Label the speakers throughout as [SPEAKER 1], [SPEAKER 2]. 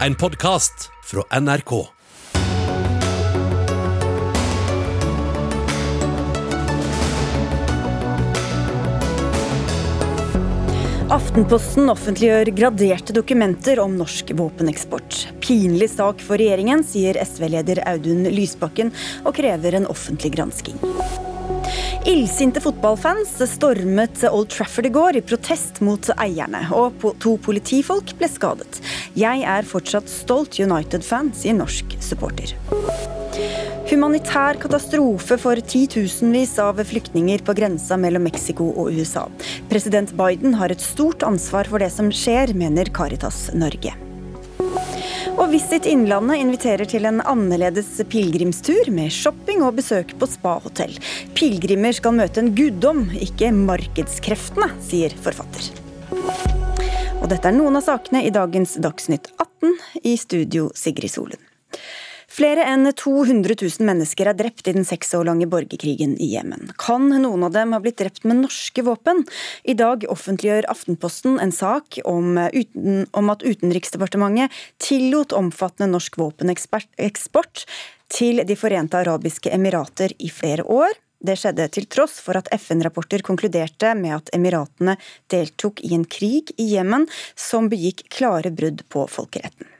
[SPEAKER 1] En podkast fra NRK.
[SPEAKER 2] Aftenposten offentliggjør graderte dokumenter om norsk våpeneksport. Pinlig sak for regjeringen, sier SV-leder Audun Lysbakken, og krever en offentlig gransking. Illsinte fotballfans stormet Old Trafford i går i protest mot eierne, og to politifolk ble skadet. Jeg er fortsatt stolt United-fan, sier norsk supporter. Humanitær katastrofe for titusenvis av flyktninger på grensa mellom Mexico og USA. President Biden har et stort ansvar for det som skjer, mener Caritas Norge. Og Visit Innlandet inviterer til en annerledes pilegrimstur med shopping og besøk på spahotell. Pilegrimer skal møte en guddom, ikke markedskreftene, sier forfatter. Og dette er noen av sakene i dagens Dagsnytt 18, i studio Sigrid Solund. Flere enn 200 000 mennesker er drept i den seks år lange borgerkrigen i Jemen. Kan noen av dem ha blitt drept med norske våpen? I dag offentliggjør Aftenposten en sak om, uten, om at Utenriksdepartementet tillot omfattende norsk våpeneksport til De forente arabiske emirater i flere år. Det skjedde til tross for at FN-rapporter konkluderte med at Emiratene deltok i en krig i Jemen som begikk klare brudd på folkeretten.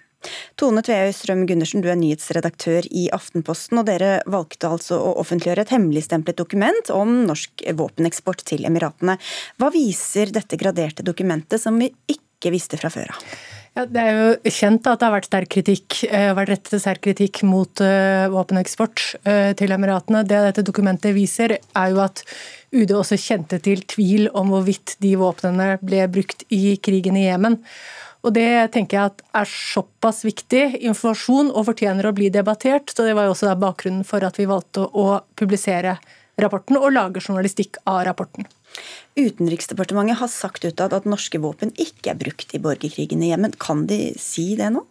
[SPEAKER 2] Tone Tveøy Strøm Gundersen, du er nyhetsredaktør i Aftenposten, og dere valgte altså å offentliggjøre et hemmeligstemplet dokument om norsk våpeneksport til Emiratene. Hva viser dette graderte dokumentet som vi ikke visste fra før av?
[SPEAKER 3] Ja, det er jo kjent at det har vært sterk kritikk, eh, vært rettet sterk kritikk mot uh, våpeneksport uh, til Emiratene. Det dette dokumentet viser, er jo at UD også kjente til tvil om hvorvidt de våpnene ble brukt i krigen i Jemen. Og Det tenker jeg er såpass viktig informasjon og fortjener å bli debattert. så Det var jo også bakgrunnen for at vi valgte å publisere rapporten og lage journalistikk av rapporten.
[SPEAKER 2] Utenriksdepartementet har sagt utad at norske våpen ikke er brukt i borgerkrigen i Jemen. Kan de si det nå?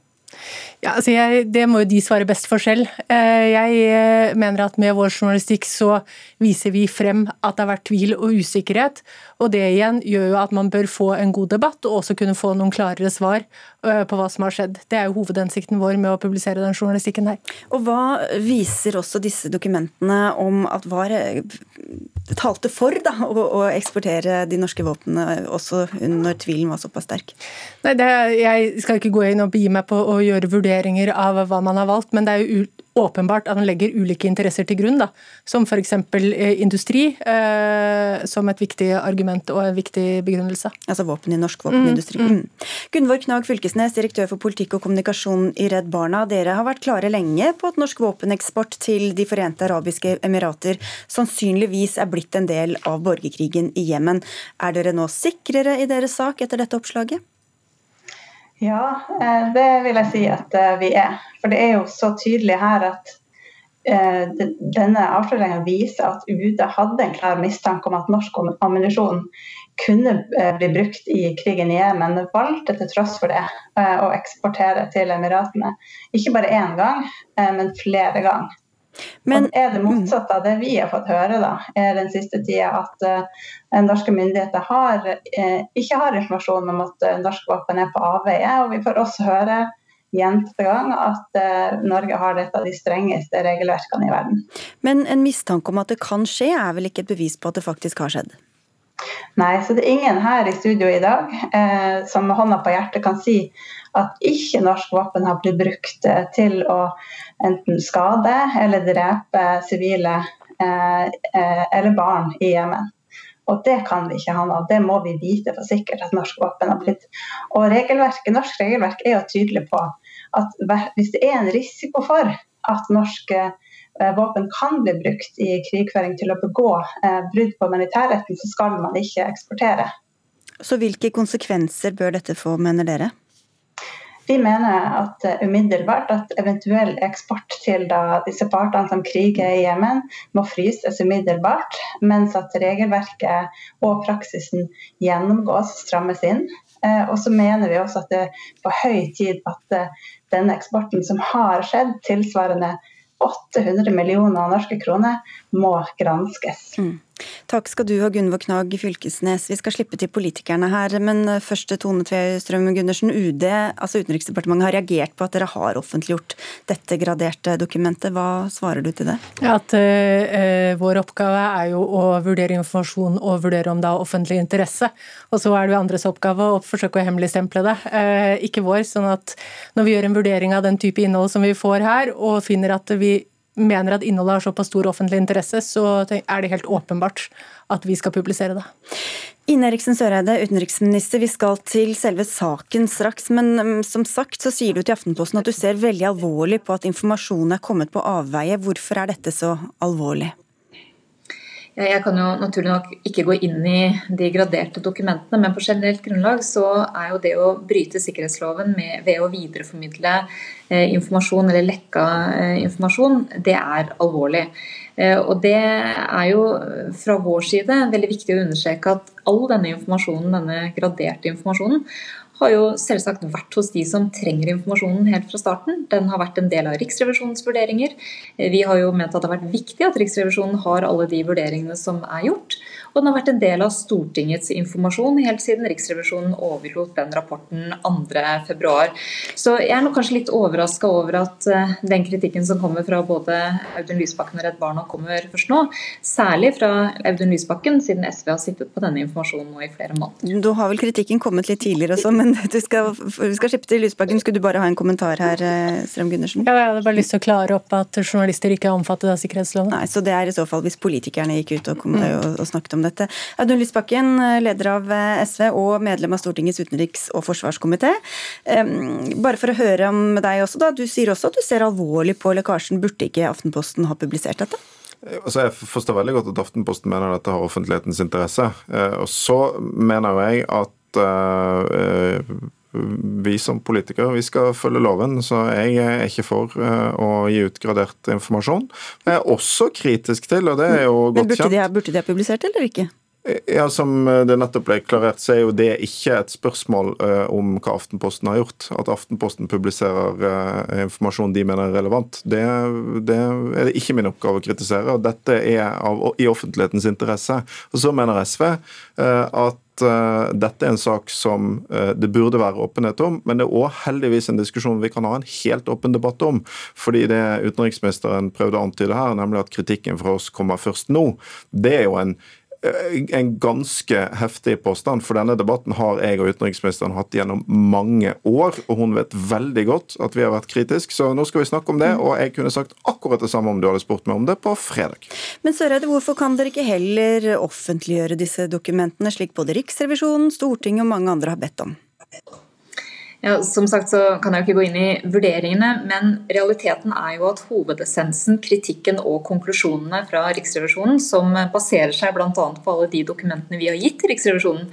[SPEAKER 3] Ja, altså jeg, Det må jo de svare best for selv. Eh, jeg eh, mener at med vår journalistikk så viser vi frem at det har vært tvil og usikkerhet. Og det igjen gjør jo at man bør få en god debatt og også kunne få noen klarere svar på hva som har skjedd. Det er jo hovedhensikten vår med å publisere den journalistikken her.
[SPEAKER 2] Og hva viser også disse dokumentene om at var talte for da, å, å, eksportere de norske våpnene, også når tvilen var såpass sterk?
[SPEAKER 3] Nei, det, Jeg skal ikke gå inn og begi meg på å gjøre vurderinger av hva man har valgt, men det er jo åpenbart at man legger ulike interesser til grunn, da, som f.eks. Eh, industri, eh, som et viktig argument og en viktig begrunnelse.
[SPEAKER 2] Altså våpen i norsk våpenindustri. Mm, mm. Mm. Gunvor Knag Fylkesnes, direktør for politikk og kommunikasjon i Redd Barna. Dere har vært klare lenge på at norsk våpeneksport til De forente arabiske emirater sannsynligvis er blitt en del av borgerkrigen i Jemen. Er dere nå sikrere i deres sak etter dette oppslaget?
[SPEAKER 4] Ja, eh, det vil jeg si at eh, vi er. For det er jo så tydelig her at eh, denne avsløringa viser at UD hadde en klar mistanke om at norsk ammunisjon kunne bli brukt i krigen i Jemen, valgte til tross for det å eksportere til Emiratene. Ikke bare én gang, men flere ganger. Men, og er det motsatte av det vi har fått høre da, den siste tida, at uh, norske myndigheter har, uh, ikke har informasjon om at uh, norsk våpen er på avveie. Og vi får også høre gjentatte gang at Norge har et av de strengeste regelverkene i verden.
[SPEAKER 2] Men en mistanke om at det kan skje, er vel ikke et bevis på at det faktisk har skjedd?
[SPEAKER 4] Nei, så det er ingen her i studio i dag eh, som med hånda på hjertet kan si at ikke norsk våpen har blitt brukt eh, til å enten skade eller drepe sivile eh, eh, eller barn i Jemen. Og det kan vi ikke ha nå. Det må vi vite for sikkert at norsk våpen har blitt. Og Norsk regelverk er jo tydelig på at hvis det er en risiko for at norske våpen kan bli brukt i krigføring til å begå eh, brudd på humanitærretten, så skal man ikke eksportere.
[SPEAKER 2] Så hvilke konsekvenser bør dette få, mener dere?
[SPEAKER 4] Vi mener at umiddelbart at eventuell eksport til disse partene som kriger i Jemen, må fryses umiddelbart, mens at regelverket og praksisen gjennomgås og strammes inn. Uh, og så mener vi også at det er på høy tid at denne eksporten som har skjedd, tilsvarende 800 millioner norske kroner må granskes. Mm.
[SPEAKER 2] Takk skal du ha, Gunvor Knag Fylkesnes. Vi skal slippe til politikerne her, men først til Tone Tvestrøm Gundersen. UD, altså Utenriksdepartementet, har reagert på at dere har offentliggjort dette graderte dokumentet. Hva svarer du til det?
[SPEAKER 3] At uh, Vår oppgave er jo å vurdere informasjon og vurdere om det har offentlig interesse. Og så er det andres oppgave å forsøke å hemmeligstemple det, uh, ikke vår. sånn at når vi gjør en vurdering av den type innhold som vi får her, og finner at vi mener at innholdet har såpass stor offentlig interesse, så er det helt åpenbart at vi skal publisere det.
[SPEAKER 2] Ine Eriksen Søreide, utenriksminister, vi skal til selve saken straks. Men mm, som sagt så sier du til Aftenposten at du ser veldig alvorlig på at informasjonen er kommet på avveie. Hvorfor er dette så alvorlig?
[SPEAKER 5] Jeg kan jo naturlig nok ikke gå inn i de graderte dokumentene, men på generelt grunnlag så er jo det å bryte sikkerhetsloven med, ved å videreformidle eh, informasjon eller lekka eh, informasjon, det er alvorlig. Eh, og det er jo fra vår side veldig viktig å understreke at all denne informasjonen, denne graderte informasjonen, har jo selvsagt vært hos de som trenger informasjonen helt fra starten. Den har vært en del av Riksrevisjonens vurderinger. Vi har jo ment at det har vært viktig at Riksrevisjonen har alle de vurderingene som er gjort. Og den har vært en del av Stortingets informasjon helt siden Riksrevisjonen overlot den rapporten 2.2. Så jeg er nok kanskje litt overraska over at eh, den kritikken som kommer fra både Audun Lysbakken og Redd Barna kommer først nå. Særlig fra Audun Lysbakken, siden SV har sittet på denne informasjonen nå i flere måneder.
[SPEAKER 2] Da har vel kritikken kommet litt tidligere også, men du skal, du skal slippe til Lysbakken. Skulle du bare ha en kommentar her, eh, Strøm Gundersen?
[SPEAKER 3] Ja, jeg hadde bare lyst til å klare opp at journalister ikke er omfattet av sikkerhetsloven.
[SPEAKER 2] Nei, Så det er i så fall hvis politikerne gikk ut og, kom, mm. og, og snakket om dette. Audun Lysbakken, leder av eh, SV og medlem av Stortingets utenriks- og forsvarskomité. Bare for å høre om deg også, da. Du sier også at du ser alvorlig på lekkasjen. Burde ikke Aftenposten ha publisert dette?
[SPEAKER 6] Altså jeg forstår veldig godt at Aftenposten mener dette har offentlighetens interesse. Eh, og så mener jeg at vi som politikere vi skal følge loven, så jeg er ikke for uh, å gi ut gradert informasjon. Jeg er også kritisk til, og det er jo godt kjent
[SPEAKER 2] de, burde de ha publisert eller ikke?
[SPEAKER 6] Ja, Som det nettopp ble klarert, så er jo det ikke et spørsmål uh, om hva Aftenposten har gjort. At Aftenposten publiserer uh, informasjon de mener er relevant, det, det, er det ikke min oppgave å kritisere. og Dette er av, i offentlighetens interesse. Og Så mener SV at dette er en sak som det burde være åpenhet om, men det er òg heldigvis en diskusjon vi kan ha en helt åpen debatt om. Fordi det utenriksministeren prøvde å antyde her, nemlig at kritikken fra oss kommer først nå, det er jo en Eh, en ganske heftig påstand, for denne debatten har jeg og utenriksministeren hatt gjennom mange år, og hun vet veldig godt at vi har vært kritiske, så nå skal vi snakke om det. Og jeg kunne sagt akkurat det samme om du hadde spurt meg om det på fredag.
[SPEAKER 2] Men Søreide, hvorfor kan dere ikke heller offentliggjøre disse dokumentene, slik både Riksrevisjonen, Stortinget og mange andre har bedt om?
[SPEAKER 5] Ja, som sagt så kan jeg jo ikke gå inn i vurderingene, men realiteten er jo at hovedessensen, kritikken og konklusjonene fra Riksrevisjonen, som baserer seg bl.a. på alle de dokumentene vi har gitt til Riksrevisjonen,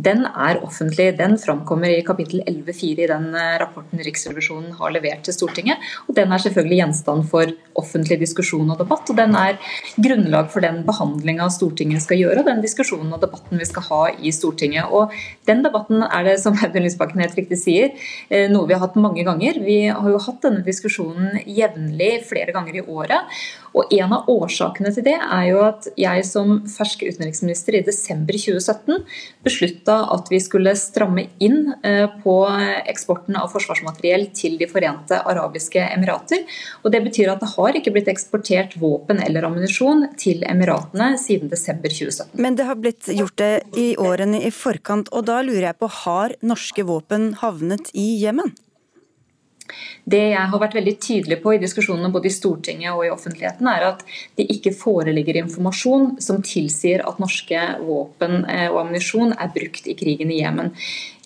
[SPEAKER 5] den er offentlig. Den framkommer i kapittel 11.4 i den eh, rapporten Riksrevisjonen har levert til Stortinget. Og den er selvfølgelig gjenstand for offentlig diskusjon og debatt. Og den er grunnlag for den behandlinga Stortinget skal gjøre, og den diskusjonen og debatten vi skal ha i Stortinget. Og den debatten er det, som Audun Lysbakken helt riktig sier, Eh, noe vi har hatt mange ganger. Vi har jo hatt denne diskusjonen jevnlig flere ganger i året. Og En av årsakene til det er jo at jeg som fersk utenriksminister i desember 2017 beslutta at vi skulle stramme inn eh, på eksporten av forsvarsmateriell til De forente arabiske emirater. Og Det betyr at det har ikke blitt eksportert våpen eller ammunisjon til Emiratene siden desember 2017.
[SPEAKER 2] Men det har blitt gjort det i årene i forkant, og da lurer jeg på har norske våpen havnet i Jemen?
[SPEAKER 5] Det jeg har vært veldig tydelig på i diskusjonene både i Stortinget og i offentligheten, er at det ikke foreligger informasjon som tilsier at norske våpen eh, og ammunisjon er brukt i krigen i Jemen.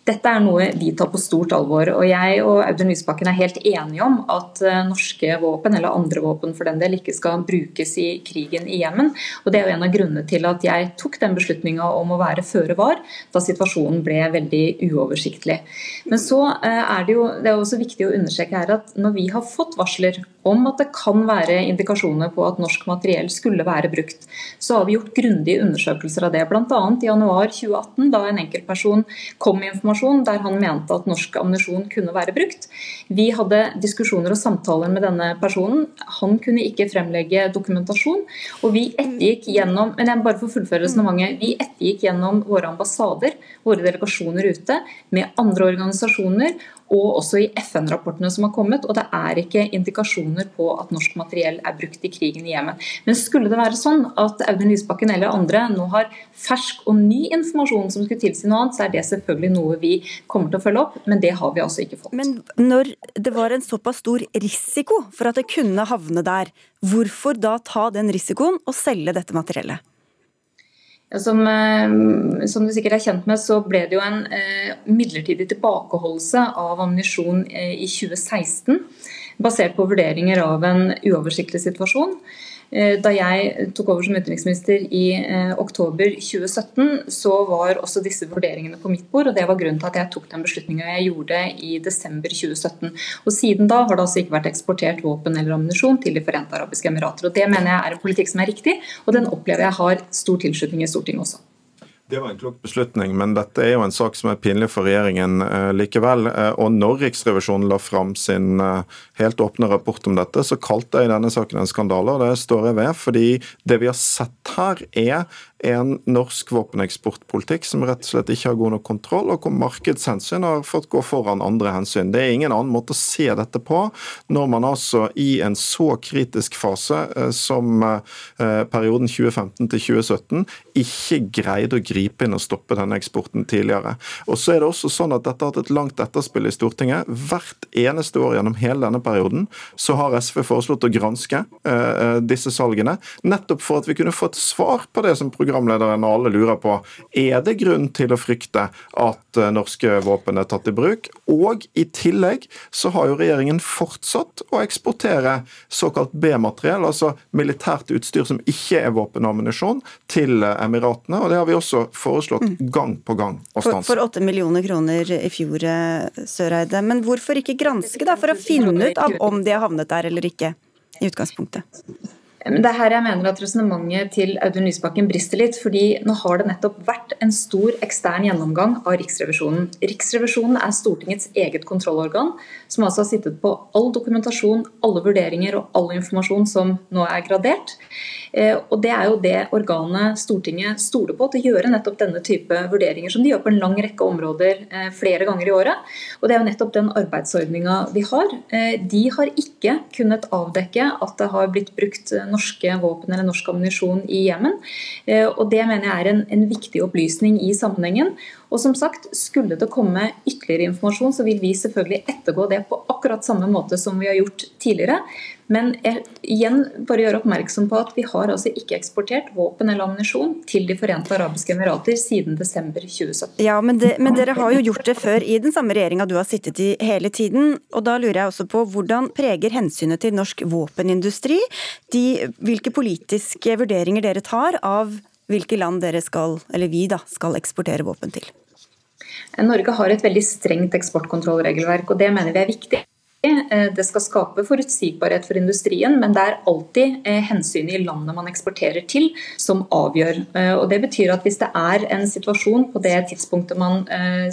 [SPEAKER 5] Dette er noe vi tar på stort alvor. og Jeg og Audun Lysbakken er helt enige om at eh, norske våpen, eller andre våpen for den del, ikke skal brukes i krigen i Jemen. Og Det er jo en av grunnene til at jeg tok den beslutninga om å være føre var, da situasjonen ble veldig uoversiktlig. Men så eh, er det jo det er også viktig å understreke her at når vi har fått varsler om at det kan være indikasjoner på at norsk materiell skulle være brukt. Så har vi gjort grundige undersøkelser av det, bl.a. i januar 2018, da en enkeltperson kom med informasjon der han mente at norsk ammunisjon kunne være brukt. Vi hadde diskusjoner og samtaler med denne personen. Han kunne ikke fremlegge dokumentasjon. Og vi ettergikk gjennom men jeg bare for fullføre resonnementet, vi ettergikk gjennom våre ambassader, våre delegasjoner ute, med andre organisasjoner og også i FN-rapportene som har kommet. Og det er ikke indikasjoner på at norsk materiell er brukt i krigen i Jemen. Men skulle det være sånn at Audun Lysbakken eller andre nå har fersk og ny informasjon som skulle tilsi noe annet, så er det selvfølgelig noe vi kommer til å følge opp, men det har vi altså ikke fått.
[SPEAKER 2] Men når det var en såpass stor risiko for at det kunne havne der, hvorfor da ta den risikoen og selge dette materiellet?
[SPEAKER 5] Som, eh, som, du sikkert er kjent med, så ble det jo en eh, midlertidig tilbakeholdelse av ammunisjon eh, i 2016, basert på vurderinger av en uoversiktlig situasjon. Eh, da jeg tok over som utenriksminister i eh, oktober 2017, så var også disse vurderingene på mitt bord. og Det var grunnen til at jeg tok den beslutninga jeg gjorde i desember 2017. Og Siden da har det altså ikke vært eksportert våpen eller ammunisjon til De forente arabiske emirater. og Det mener jeg er en politikk som er riktig, og den opplever jeg har stor tilslutning i Stortinget også.
[SPEAKER 6] Det var en klok beslutning, men dette er jo en sak som er pinlig for regjeringen eh, likevel. Eh, og når Riksrevisjonen la fram sin eh, helt åpne rapport om dette, så kalte jeg denne saken en skandale, og det står jeg ved. Fordi det vi har sett her, er en norsk våpeneksportpolitikk som rett og slett ikke har god nok kontroll, og hvor markedshensyn har fått gå foran andre hensyn. Det er ingen annen måte å se dette på når man altså i en så kritisk fase eh, som eh, perioden 2015 til 2017 ikke greide å gripe inn og stoppe denne eksporten tidligere. Og så er det også sånn at Dette har hatt et langt etterspill i Stortinget. Hvert eneste år gjennom hele denne perioden så har SV foreslått å granske uh, disse salgene, nettopp for at vi kunne få et svar på det som programmet programlederen og alle lurer på er det grunn til å frykte at eh, norske våpen er tatt i bruk. Og i tillegg så har jo regjeringen fortsatt å eksportere såkalt B-materiell, altså militært utstyr som ikke er våpen og ammunisjon, til eh, Emiratene. Og det har vi også foreslått mm. gang på gang å stanse.
[SPEAKER 2] For åtte millioner kroner i fjor, eh, Søreide. Men hvorfor ikke granske, da, for å finne ut av om de har havnet der eller ikke? i utgangspunktet?
[SPEAKER 5] Det er her jeg mener at resonnementet til Audun Lysbakken brister litt. fordi nå har det nettopp vært en stor ekstern gjennomgang av Riksrevisjonen. Riksrevisjonen er Stortingets eget kontrollorgan, som altså har sittet på all dokumentasjon, alle vurderinger og all informasjon som nå er gradert. Eh, og Det er jo det organet Stortinget stoler på til å gjøre nettopp denne type vurderinger, som de gjør på en lang rekke områder eh, flere ganger i året. Og Det er jo nettopp den arbeidsordninga vi har. Eh, de har ikke kunnet avdekke at det har blitt brukt norske våpen eller norsk ammunisjon i Jemen. Og Det mener jeg er en, en viktig opplysning i sammenhengen. Og som sagt, Skulle det komme ytterligere informasjon, så vil vi selvfølgelig ettergå det på akkurat samme måte som vi har gjort tidligere. Men jeg, igjen bare gjøre oppmerksom på at vi har altså ikke eksportert våpen eller ammunisjon til De forente arabiske emirater siden desember 2017.
[SPEAKER 2] Ja, men, det, men, dere har jo gjort det før i den samme regjeringa du har sittet i hele tiden. Og da lurer jeg også på hvordan preger hensynet til norsk våpenindustri de, hvilke politiske vurderinger dere tar av hvilke land dere skal, eller vi da, skal eksportere våpen til?
[SPEAKER 5] Norge har et veldig strengt eksportkontrollregelverk, og det mener vi er viktig. Eh, det skal skape forutsigbarhet for industrien, men det er alltid eh, hensynet i landet man eksporterer til som avgjør. Eh, og Det betyr at hvis det er en situasjon på det tidspunktet man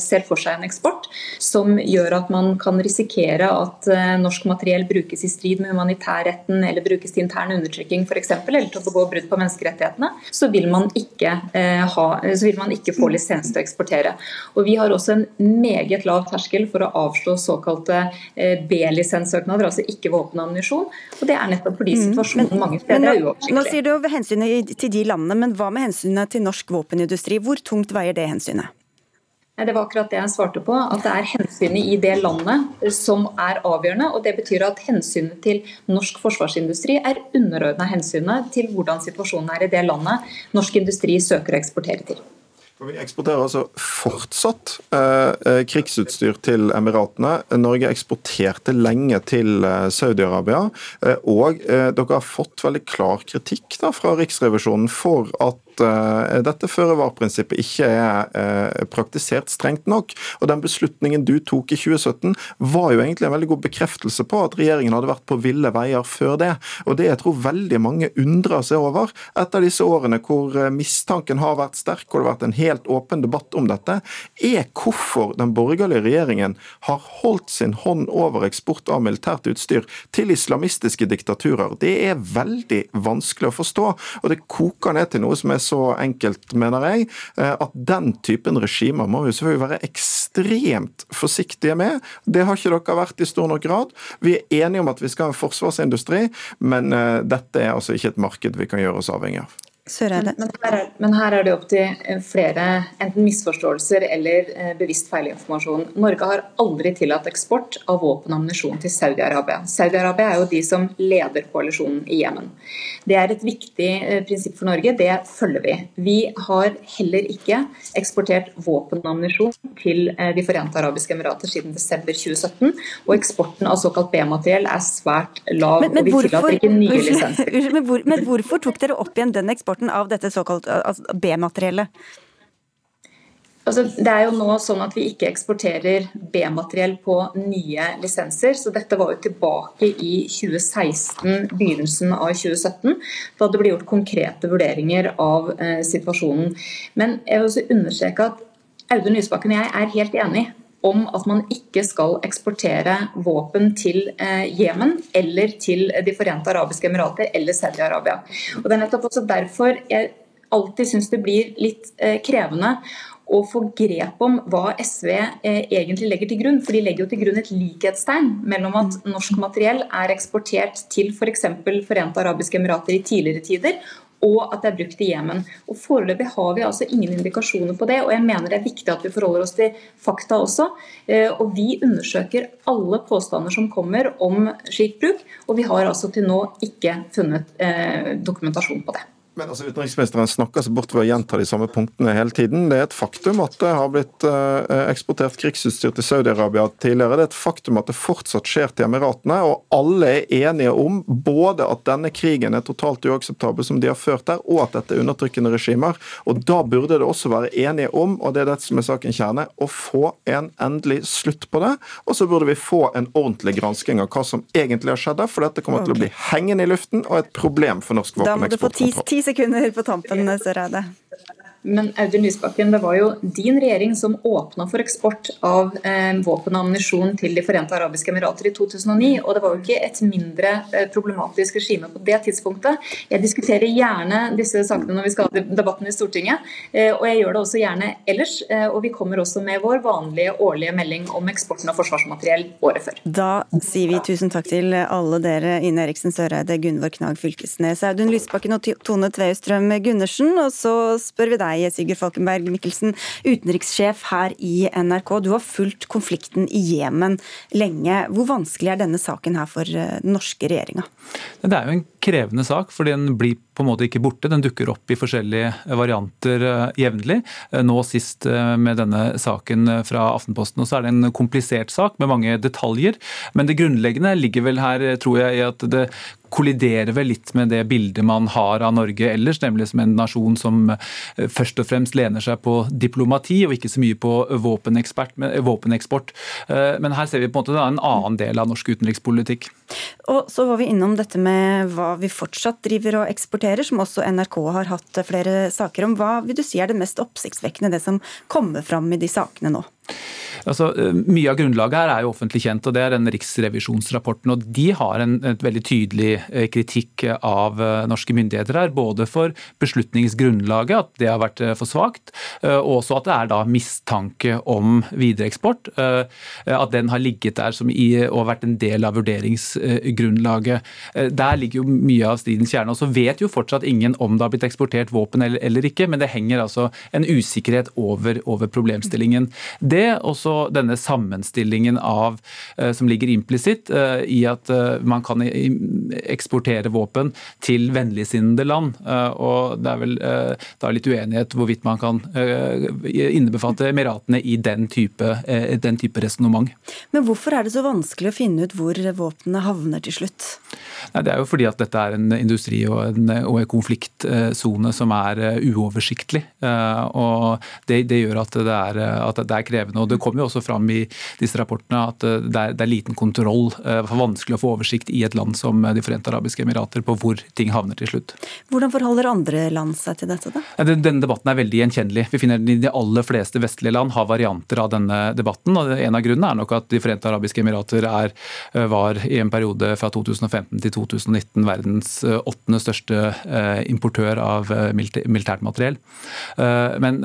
[SPEAKER 5] ser for seg en eksport, som gjør at man kan risikere at norsk materiell brukes i strid med humanitærretten eller brukes til intern undertrykking f.eks., eller til å begå brudd på menneskerettighetene, så vil, man ikke, ha, så vil man ikke få lisens til å eksportere. Og Vi har også en meget lav terskel for å avslå såkalte B B-lisenssøknader, altså ikke våpen og ammunisjon. Og det er nettopp fordi mm. situasjonen mange steder er uoversiktlig.
[SPEAKER 2] Nå sier du hensynet til de landene, men hva med hensynet til norsk våpenindustri? Hvor tungt veier det hensynet?
[SPEAKER 5] Det var akkurat det jeg svarte på. At det er hensynet i det landet som er avgjørende. og Det betyr at hensynet til norsk forsvarsindustri er underordna hensynet til hvordan situasjonen er i det landet norsk industri søker å eksportere til.
[SPEAKER 6] Vi eksporterer altså fortsatt eh, eh, krigsutstyr til Emiratene. Norge eksporterte lenge til eh, Saudi-Arabia. Eh, og eh, dere har fått veldig klar kritikk da, fra Riksrevisjonen for at at uh, dette føre-var-prinsippet ikke er uh, praktisert strengt nok. Og Den beslutningen du tok i 2017 var jo egentlig en veldig god bekreftelse på at regjeringen hadde vært på ville veier før det. Og det jeg tror veldig mange undrer seg over etter disse årene hvor mistanken har vært sterk, hvor det har vært en helt åpen debatt om dette, er hvorfor den borgerlige regjeringen har holdt sin hånd over eksport av militært utstyr til islamistiske diktaturer. Det er veldig vanskelig å forstå, og det koker ned til noe som er så enkelt, mener jeg, eh, at den typen regimer må vi selvfølgelig være ekstremt forsiktige med. Det har ikke dere vært i stor nok grad. Vi er enige om at vi skal ha en forsvarsindustri, men eh, dette er altså ikke et marked vi kan gjøre oss avhengig av.
[SPEAKER 5] Men, men, her er, men, her er, det opp til eh, flere enten misforståelser eller eh, bevisst feilinformasjon. Norge har aldri tillatt eksport av våpen og ammunisjon til Saudi-Arabia. Saudi-Arabia er jo de som leder koalisjonen i Jemen. Det er et viktig eh, prinsipp for Norge, det følger vi. Vi har heller ikke eksportert våpen og ammunisjon til eh, De forente arabiske emirater siden desember 2017. Og eksporten av såkalt B-materiell er svært lav, men, men og vi tillater ikke nye lisenser.
[SPEAKER 2] Men, hvor, men hvorfor tok dere opp igjen den eksporten? Eksporten av dette såkalt altså B-materiellet?
[SPEAKER 5] Altså, det er jo nå sånn at Vi ikke eksporterer B-materiell på nye lisenser. så Dette var jo tilbake i 2016, begynnelsen av 2017, da det ble gjort konkrete vurderinger av eh, situasjonen. Men jeg vil også understreke at Audun Lysbakken og jeg er helt enig om at man ikke skal eksportere våpen til eh, Jemen eller til De forente arabiske emirater eller Saudi-Arabia. Og Det er nettopp også derfor jeg alltid syns det blir litt eh, krevende å få grep om hva SV eh, egentlig legger til grunn. For de legger jo til grunn et likhetstegn mellom at norsk materiell er eksportert til f.eks. For Forente arabiske emirater i tidligere tider, og at det er brukt i Jemen. Og Foreløpig har vi altså ingen indikasjoner på det, og jeg mener det er viktig at vi forholder oss til fakta også. Eh, og Vi undersøker alle påstander som kommer om slik bruk, og vi har altså til nå ikke funnet eh, dokumentasjon på det.
[SPEAKER 6] Men altså, Utenriksministeren snakker seg bort ved å gjenta de samme punktene hele tiden. Det er et faktum at det har blitt uh, eksportert krigsutstyr til Saudi-Arabia tidligere. Det er et faktum at det fortsatt skjer til Emiratene. Og alle er enige om både at denne krigen er totalt uakseptabel, som de har ført der, og at dette er undertrykkende regimer. Og da burde det også være enige om, og det er dette som er sakens kjerne, å få en endelig slutt på det. Og så burde vi få en ordentlig gransking av hva som egentlig har skjedd, for dette kommer til å bli hengende i luften og et problem for norsk våpeneksportkontroll
[SPEAKER 2] sekunder på tampen, Søreide.
[SPEAKER 5] Men Audun Lysbakken, det var jo din regjering som åpna for eksport av eh, våpen og ammunisjon til De forente arabiske emirater i 2009. Og det var jo ikke et mindre eh, problematisk regime på det tidspunktet. Jeg diskuterer gjerne disse sakene når vi skal ha debatten i Stortinget, eh, og jeg gjør det også gjerne ellers. Eh, og vi kommer også med vår vanlige årlige melding om eksporten av forsvarsmateriell året før.
[SPEAKER 2] Da sier vi tusen takk til alle dere, Ine Eriksen Søreide, Gunvor Knag Fylkesnes, Audun Lysbakken og Tone Tveøstrøm Gundersen. Og så spør vi deg deg, Sigurd Falkenberg Mikkelsen, utenrikssjef her i NRK. Du har fulgt konflikten i Jemen lenge. Hvor vanskelig er denne saken her for eh, den norske regjeringa?
[SPEAKER 7] Det er jo en krevende sak, fordi den blir på en måte ikke borte. Den dukker opp i forskjellige varianter eh, jevnlig. Eh, nå sist med denne saken fra Aftenposten. Og så er det en komplisert sak med mange detaljer. Men det grunnleggende ligger vel her, tror jeg, i at det kolliderer vel litt med det bildet man har av Norge ellers, nemlig som en nasjon som eh, først og fremst lener seg på diplomati og ikke så mye på våpeneksport. Eh, men her ser vi på en måte en annen del av norsk utenrikspolitikk.
[SPEAKER 2] Og så var vi innom dette med hva vi fortsatt driver og eksporterer, som også NRK har hatt flere saker om. Hva vil du si er det mest oppsiktsvekkende, det som kommer fram i de sakene nå?
[SPEAKER 7] Altså, eh, mye av grunnlaget her er jo offentlig kjent, og det er den riksrevisjonsrapporten. og De har en veldig tydelig eh, kritikk av eh, norske myndigheter her. Både for beslutningsgrunnlaget, at det har vært for svakt, og også at det er da mistanke om videreeksport. At den har ligget der som i, og vært en del av vurderingsgrunnlaget. Der ligger jo mye av stridens kjerne. og Så vet jo fortsatt ingen om det har blitt eksportert våpen eller, eller ikke, men det henger altså en usikkerhet over, over problemstillingen. Det, og så denne sammenstillingen av, som ligger implisitt i at man kan eksportere våpen til vennligsinnede land. Og det er vel da litt uenighet hvorvidt man kan innebefatte Emiratene i den type, den type resonnement.
[SPEAKER 2] Men hvorfor er det så vanskelig å finne ut hvor våpnene havner til slutt?
[SPEAKER 7] Nei, det er jo fordi at dette er en industri og en, og en konfliktsone som er uoversiktlig. Og det, det gjør at det, er, at det, er, krevende. Og Det kommer jo også fram i disse rapportene at det er, det er liten kontroll. Det er vanskelig å få oversikt i et land som De forente arabiske emirater på hvor ting havner til slutt.
[SPEAKER 2] Hvordan forholder andre land seg til dette? da?
[SPEAKER 7] Denne debatten er veldig gjenkjennelig. Vi finner den i de aller fleste vestlige land har varianter av denne debatten. og En av grunnene er nok at De forente arabiske emirater er, var i en periode fra 2015 til 2019 verdens åttende største importør av militært materiell. Men,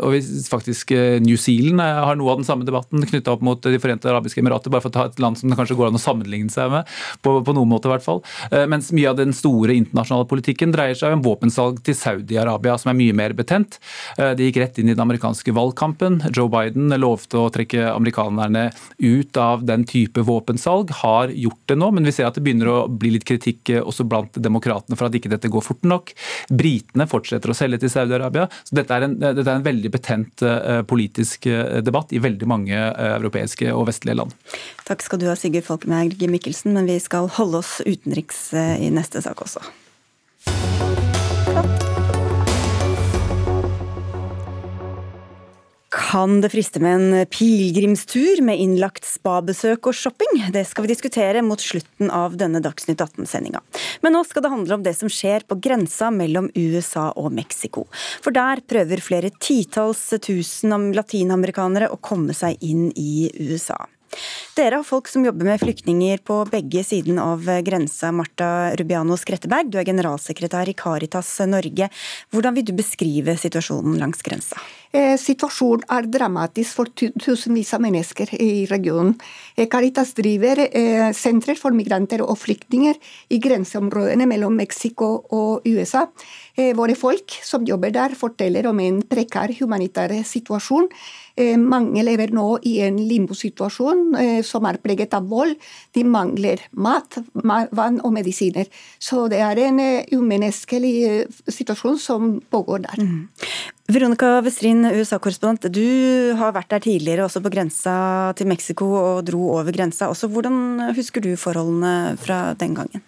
[SPEAKER 7] og faktisk New Zealand har noe av den samme debatten knytta opp mot De forente arabiske emirater, bare for å ta et land som det kanskje går an å sammenligne seg med, på, på noen måte i hvert fall. Mens mye av den store internasjonale politikken dreier seg om våpensalg til Saudi-Arabia, som er mye mer betent. Det gikk rett inn i den amerikanske valgkampen. Joe Biden lovte å trekke amerikanerne ut av den type våpensalg, har gjort det nå, men vi ser at det begynner å bli litt kritikk også blant demokratene for at ikke dette går fort nok. Britene fortsetter å selge til Saudi-Arabia. så dette er, en, dette er, en, veldig betent politisk uh, debatt i veldig mange uh, europeiske og vestlige land.
[SPEAKER 2] Takk skal du ha, Sigurd Falkenberg Mikkelsen, men vi skal holde oss utenriks i neste sak også. Kan det friste med en pilegrimstur med innlagt spabesøk og shopping? Det skal vi diskutere mot slutten av denne Dagsnytt 18-sendinga. Men nå skal det handle om det som skjer på grensa mellom USA og Mexico. For der prøver flere titalls tusen latinamerikanere å komme seg inn i USA. Dere har folk som jobber med flyktninger på begge siden av grensa. Marta Rubiano Skretteberg, du er generalsekretær i Caritas Norge. Hvordan vil du beskrive situasjonen langs grensa?
[SPEAKER 8] Eh, situasjonen er dramatisk for tusenvis av mennesker i regionen. Eh, Caritas driver sentre sentrer for migranter og flyktninger i grenseområdene mellom Mexico og USA. Våre folk som jobber der, forteller om en prekær humanitær situasjon. Mange lever nå i en limbosituasjon som er preget av vold. De mangler mat, vann og medisiner. Så det er en umenneskelig situasjon som pågår der. Mm.
[SPEAKER 2] Veronica Westrin, USA-korrespondent. Du har vært der tidligere, også på grensa til Mexico, og dro over grensa også. Hvordan husker du forholdene fra den gangen?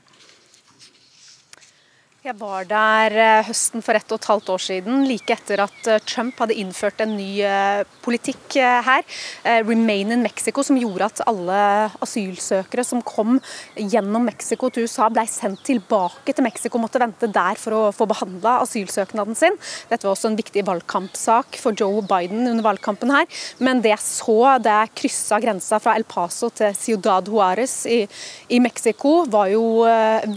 [SPEAKER 9] Jeg var der eh, høsten for ett og et halvt år siden, like etter at eh, Trump hadde innført en ny eh, politikk her, Remain in Mexico, som gjorde at alle asylsøkere som kom gjennom Mexico til USA, ble sendt tilbake til Mexico, måtte vente der for å få behandla asylsøknaden sin. Dette var også en viktig valgkampsak for Joe Biden under valgkampen her. Men det jeg så jeg kryssa grensa fra El Paso til Ciudad Juárez i, i Mexico, var jo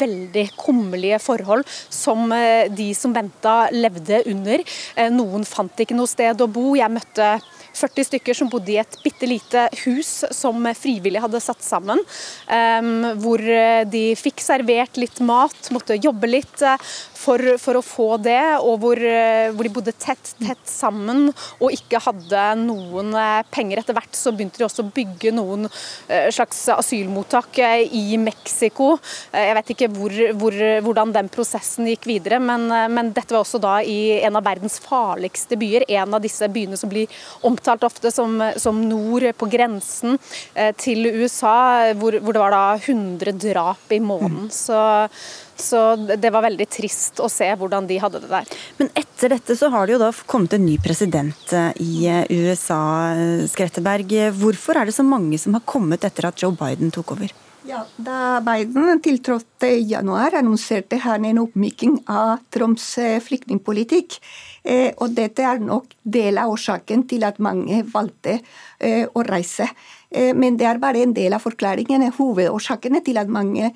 [SPEAKER 9] veldig kummerlige forhold som eh, de som venta, levde under. Eh, noen fant ikke noe sted å bo. Jeg møtte 40 stykker som bodde i et bitte lite hus som frivillig hadde satt sammen. hvor eh, de fikk servert litt mat, måtte jobbe litt for, for å få det, og hvor, hvor, de bodde tett, tett sammen og ikke hadde noen penger. Etter hvert så begynte de også å bygge noen slags asylmottak i Mexico. Jeg vet ikke hvor, hvor, hvordan den prosessen gikk videre. Men, eh, men, dette var også da i en av verdens farligste byer. En av disse byene som blir omtalt ofte som, som nord på grensen eh, til USA, hvor, hvor, det var da 100 drap i måneden. Så, så det var veldig trist å se hvordan de hadde det der.
[SPEAKER 2] Men etter dette så har det jo da kommet en ny president eh, i USA, Skretteberg. Hvorfor er det så mange som har kommet etter at Joe Biden tok over?
[SPEAKER 8] Ja, Da Biden tiltrådte i januar, annonserte han en oppmyking av Trumps eh, flyktningpolitikk. Eh, og dette er nok del av årsaken til at mange valgte eh, å reise. Men det er bare en del av forklaringen. Hovedårsakene til at mange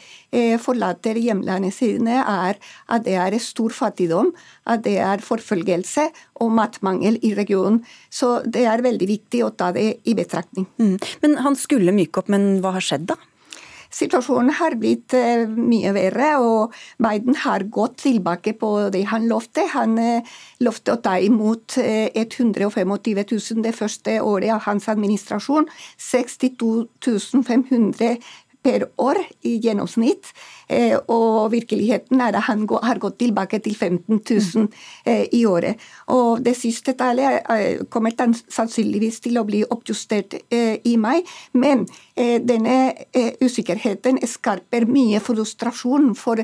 [SPEAKER 8] forlater hjemlandet sine, er at det er stor fattigdom, at det er forfølgelse og matmangel i regionen. Så det er veldig viktig å ta det i betraktning.
[SPEAKER 2] Mm. Men han skulle myke opp, men hva har skjedd da?
[SPEAKER 8] Situasjonen har blitt mye verre, og Biden har gått tilbake på det han lovte. Han lovte å ta imot 125 000 det første året av hans administrasjon. 62 500 per år i gjennomsnitt. Eh, og virkeligheten er at han har gått tilbake til 15 000 eh, i året. Og det siste tallet eh, kommer sannsynligvis til å bli oppjustert i mai. Men denne usikkerheten skarper mye frustrasjon for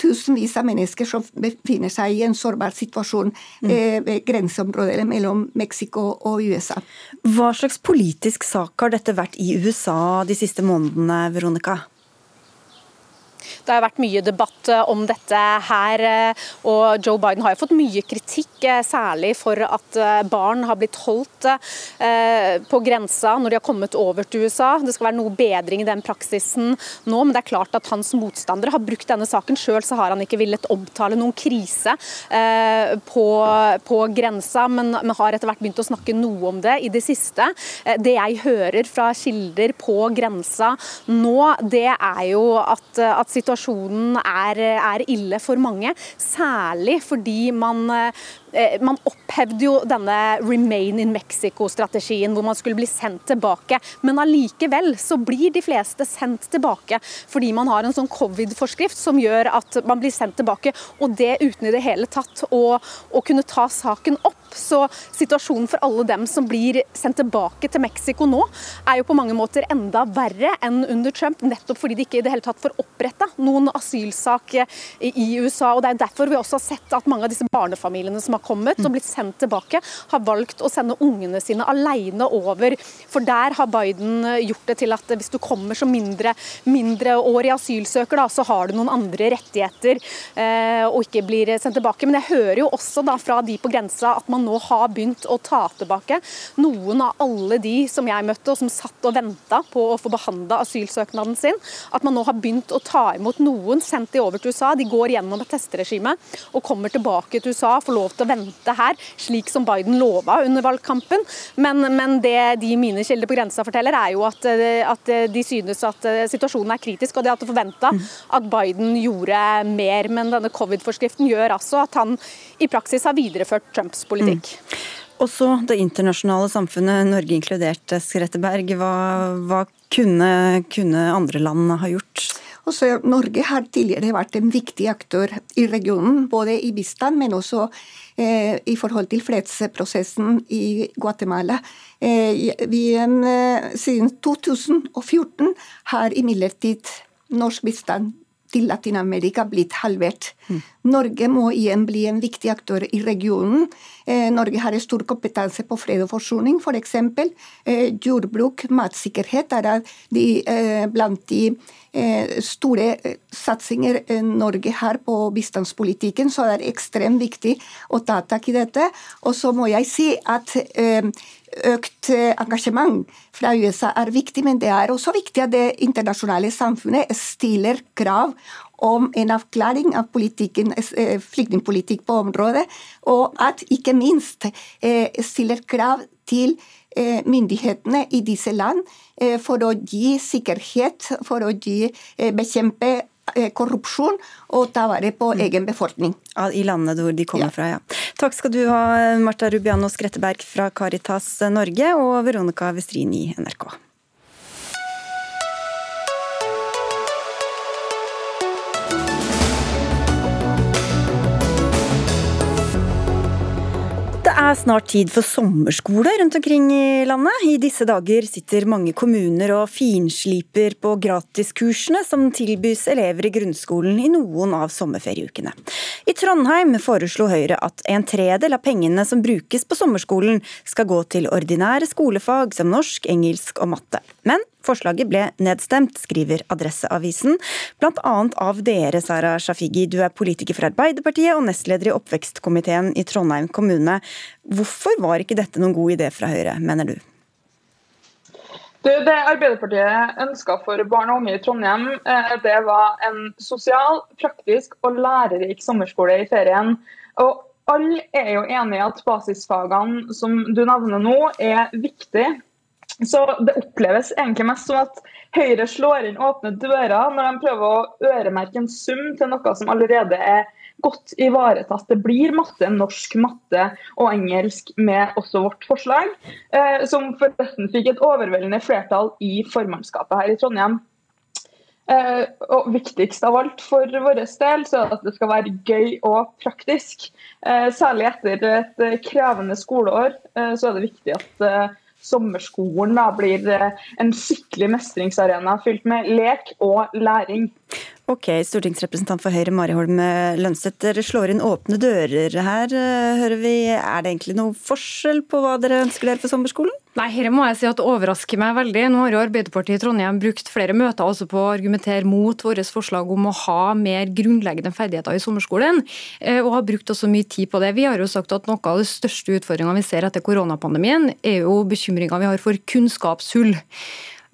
[SPEAKER 8] tusenvis av mennesker som befinner seg i en sårbar situasjon mm. ved grenseområdet mellom Mexico og USA.
[SPEAKER 2] Hva slags politisk sak har dette vært i USA de siste månedene, Veronica?
[SPEAKER 9] Det har vært mye debatt eh, om dette her, eh, og Joe Biden har jo fått mye kritikk, eh, særlig for at barn har blitt holdt på grensa når de har kommet over til USA. Det skal være noe bedring i den praksisen nå, men det er klart at hans motstandere har brukt denne saken. Sjøl har han ikke villet omtale noen krise på, på grensa, men, men har etter hvert begynt å snakke noe om det i det siste. Det jeg hører fra kilder på grensa nå, det er jo at, at situasjonen er, er ille for mange. Særlig fordi man Eh, man opphevde jo denne 'Remain in Mexico'-strategien, hvor man skulle bli sendt tilbake. Men allikevel så blir de fleste sendt tilbake fordi man har en sånn covid-forskrift som gjør at man blir sendt tilbake, og det uten i det hele tatt å, å kunne ta saken opp. Så situasjonen for alle dem som blir sendt tilbake til Mexico nå, er jo på mange måter enda verre enn under Trump, nettopp fordi de ikke i det hele tatt får oppretta noen asylsak i USA. og Det er derfor vi også har sett at mange av disse barnefamiliene som har kommet og blitt sendt tilbake, har valgt å sende ungene sine alene over. For der har Biden gjort det til at hvis du kommer som mindre, mindreårig asylsøker, da, så har du noen andre rettigheter eh, og ikke blir sendt tilbake. Men jeg hører jo også da fra de på grensa at man nå har begynt å ta tilbake noen av alle de som jeg møtte og som satt og venta på å få behandla asylsøknaden sin. At man nå har begynt å ta imot noen, sendt de over til USA. De går gjennom et testregime og kommer tilbake til USA, får lov til å vente her, slik som Biden lova under valgkampen. Men, men det de mine kilder på grensa forteller, er jo at, at, de synes at situasjonen er kritisk, og de hadde forventa at Biden gjorde mer. Men denne covid-forskriften gjør altså at han i praksis har videreført Trumps politikk. Mm.
[SPEAKER 2] Også det internasjonale samfunnet, Norge inkludert, Skretteberg. Hva, hva kunne, kunne andre land ha gjort?
[SPEAKER 8] Også Norge har tidligere vært en viktig aktør i regionen, både i bistand, men også eh, i forhold til fredsprosessen i Guatemala. Eh, vi, eh, siden 2014 har imidlertid norsk bistand til Latin-Amerika blitt halvert. Mm. Norge må igjen bli en viktig aktør i regionen. Eh, Norge har stor kompetanse på fred og forsoning, f.eks. For eh, jordbruk, matsikkerhet er de, eh, blant de eh, store satsinger Norge har på bistandspolitikken, så det er ekstremt viktig å ta tak i dette. Og så må jeg si at økt engasjement fra USA er viktig, men det er også viktig at det internasjonale samfunnet stiller krav om en avklaring av eh, flyktningpolitikk på området, og at ikke minst eh, stiller krav til eh, myndighetene i disse land for å gi sikkerhet, for å gi, bekjempe korrupsjon og ta vare på mm. egen befolkning.
[SPEAKER 2] I landene hvor de kommer ja. fra, ja. Takk skal du ha, Marta Rubiano Skretteberg fra Caritas Norge og Veronica Westrin i NRK. Er snart tid for sommerskole rundt omkring i landet. I disse dager sitter mange kommuner og finsliper på gratiskursene som tilbys elever i grunnskolen i noen av sommerferieukene. I Trondheim foreslo Høyre at en tredel av pengene som brukes på sommerskolen skal gå til ordinære skolefag som norsk, engelsk og matte. Men Forslaget ble nedstemt, skriver Adresseavisen, bl.a. av dere, Sara Shafigi. Du er politiker for Arbeiderpartiet og nestleder i oppvekstkomiteen i Trondheim kommune. Hvorfor var ikke dette noen god idé fra Høyre, mener du?
[SPEAKER 10] Det, det Arbeiderpartiet ønska for barn og unge i Trondheim, eh, det var en sosial, praktisk og lærerik sommerskole i ferien. Og alle er jo enige i at basisfagene som du nevner nå, er viktige Så det oppleves egentlig mest som at Høyre slår inn åpne dører når de prøver å øremerke en sum til noe som allerede er godt ivaretatt. Det blir matte, norsk matte og engelsk med også vårt forslag, eh, som forresten fikk et overveldende flertall i formannskapet her i Trondheim. Eh, og viktigst av alt for vår del så er at det skal være gøy og praktisk. Eh, særlig etter et krevende skoleår eh, så er det viktig at eh, sommerskolen da, blir eh, en skikkelig mestringsarena fylt med lek og læring.
[SPEAKER 2] Ok, Stortingsrepresentant for Høyre Mari Holm Lønseth, dere slår inn åpne dører her, eh, hører vi. Er det egentlig noe forskjell på hva dere ønsker dere for sommerskolen?
[SPEAKER 11] Nei, her må jeg si at det overrasker meg veldig. Nå har jo Arbeiderpartiet i Trondheim brukt flere møter også på å argumentere mot vårt forslag om å ha mer grunnleggende ferdigheter i sommerskolen, eh, og har brukt også mye tid på det. Vi har jo sagt at noe av de største utfordringene vi ser etter koronapandemien, er jo bekymringa vi har for kunnskapshull.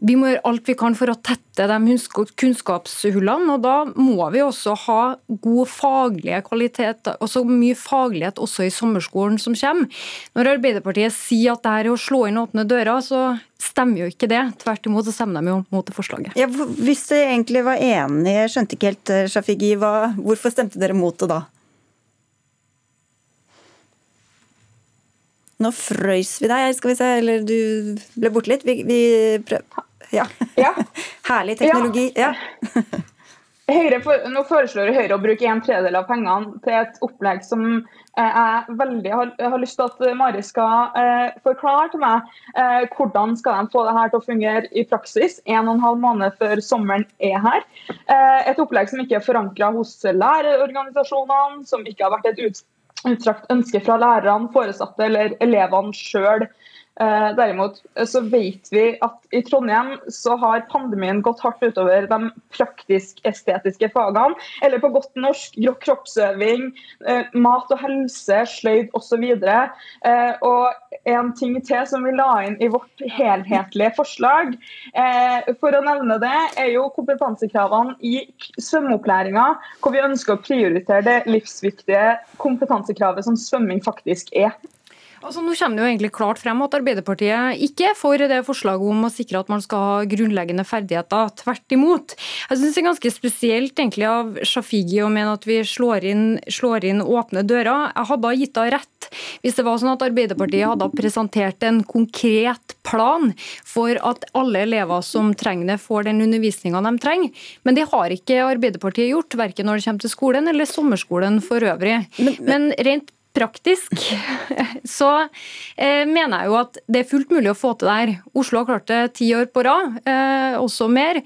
[SPEAKER 11] Vi må gjøre alt vi kan for å tette de kunnskapshullene. og Da må vi også ha god faglige kvalitet, også mye faglighet også i sommerskolen som kommer. Når Arbeiderpartiet sier at det er å slå inn åpne dører, så stemmer jo ikke det. Tvert imot så stemmer de jo mot det forslaget.
[SPEAKER 2] Ja, hvis dere egentlig var enige, jeg skjønte ikke helt, eh, Shafigi, hvorfor stemte dere mot det da? Nå frøys vi deg, skal vi se, eller du ble borte litt. Vi, vi prøv... ja. ja. Herlig teknologi. Ja.
[SPEAKER 10] Høyre, nå foreslår Høyre å bruke en tredjedel av pengene til et opplegg som eh, jeg veldig har, har lyst til at Mari skal eh, forklare til meg. Eh, hvordan skal de få det her til å fungere i praksis en og en halv måned før sommeren er her? Eh, et opplegg som ikke er forankra hos lærerorganisasjonene, som ikke har vært et utstrakt ønske fra lærerne, foresatte eller elevene sjøl. Eh, derimot så vet vi at i Trondheim så har pandemien gått hardt utover de praktisk-estetiske fagene. Eller på godt norsk kroppsøving, eh, mat og helse, sløyd osv. Eh, og en ting til som vi la inn i vårt helhetlige forslag, for å nevne det, er jo kompetansekravene i svømmeopplæringa, hvor vi ønsker å prioritere det livsviktige kompetansekravet som svømming faktisk er.
[SPEAKER 11] Altså, nå kommer det jo egentlig klart frem at Arbeiderpartiet ikke er for det forslaget om å sikre at man skal ha grunnleggende ferdigheter. Tvert imot. Jeg synes det er ganske spesielt egentlig av Shafigi å mene at vi slår inn, slår inn åpne dører. Jeg hadde gitt henne rett hvis det var sånn at Arbeiderpartiet hadde presentert en konkret plan for at alle elever som trenger det, får den undervisninga de trenger. Men det har ikke Arbeiderpartiet gjort, verken når det kommer til skolen eller sommerskolen for øvrig. Men rent praktisk, så eh, mener jeg jo at det er fullt mulig å få til det her. Oslo har klart det ti år på rad, eh, også mer.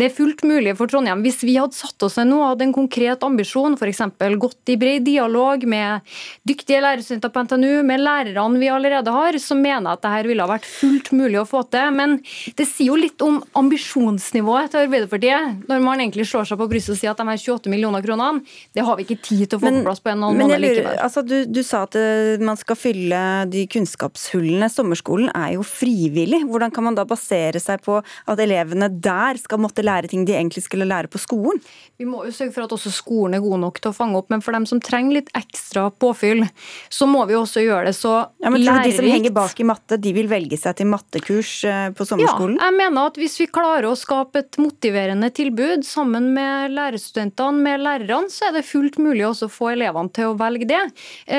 [SPEAKER 11] Det er fullt mulig for Trondheim. Hvis vi hadde satt oss ned nå og hadde en konkret ambisjon, f.eks. gått i bred dialog med dyktige lærerstudenter på NTNU, med lærerne vi allerede har, så mener jeg at dette ville ha vært fullt mulig å få til. Men det sier jo litt om ambisjonsnivået til Arbeiderpartiet, når man egentlig slår seg på brystet og sier at de her 28 millioner kronene, det har vi ikke tid til å få men, på plass på en og en måned likevel.
[SPEAKER 2] Altså, du, du sa at eh, man skal fylle de kunnskapshullene. Sommerskolen er jo frivillig. Hvordan kan man da basere seg på at elevene der skal måtte lære ting de egentlig skulle lære på skolen?
[SPEAKER 11] Vi må jo sørge for at også skolen er god nok til å fange opp, men for dem som trenger litt ekstra påfyll, så må vi også gjøre det så ja, men lærerikt.
[SPEAKER 2] De som henger bak i matte, de vil velge seg til mattekurs eh, på sommerskolen?
[SPEAKER 11] Ja, jeg mener at hvis vi klarer å skape et motiverende tilbud sammen med lærerstudentene, med lærerne, så er det fullt mulig også å få elevene til å velge det.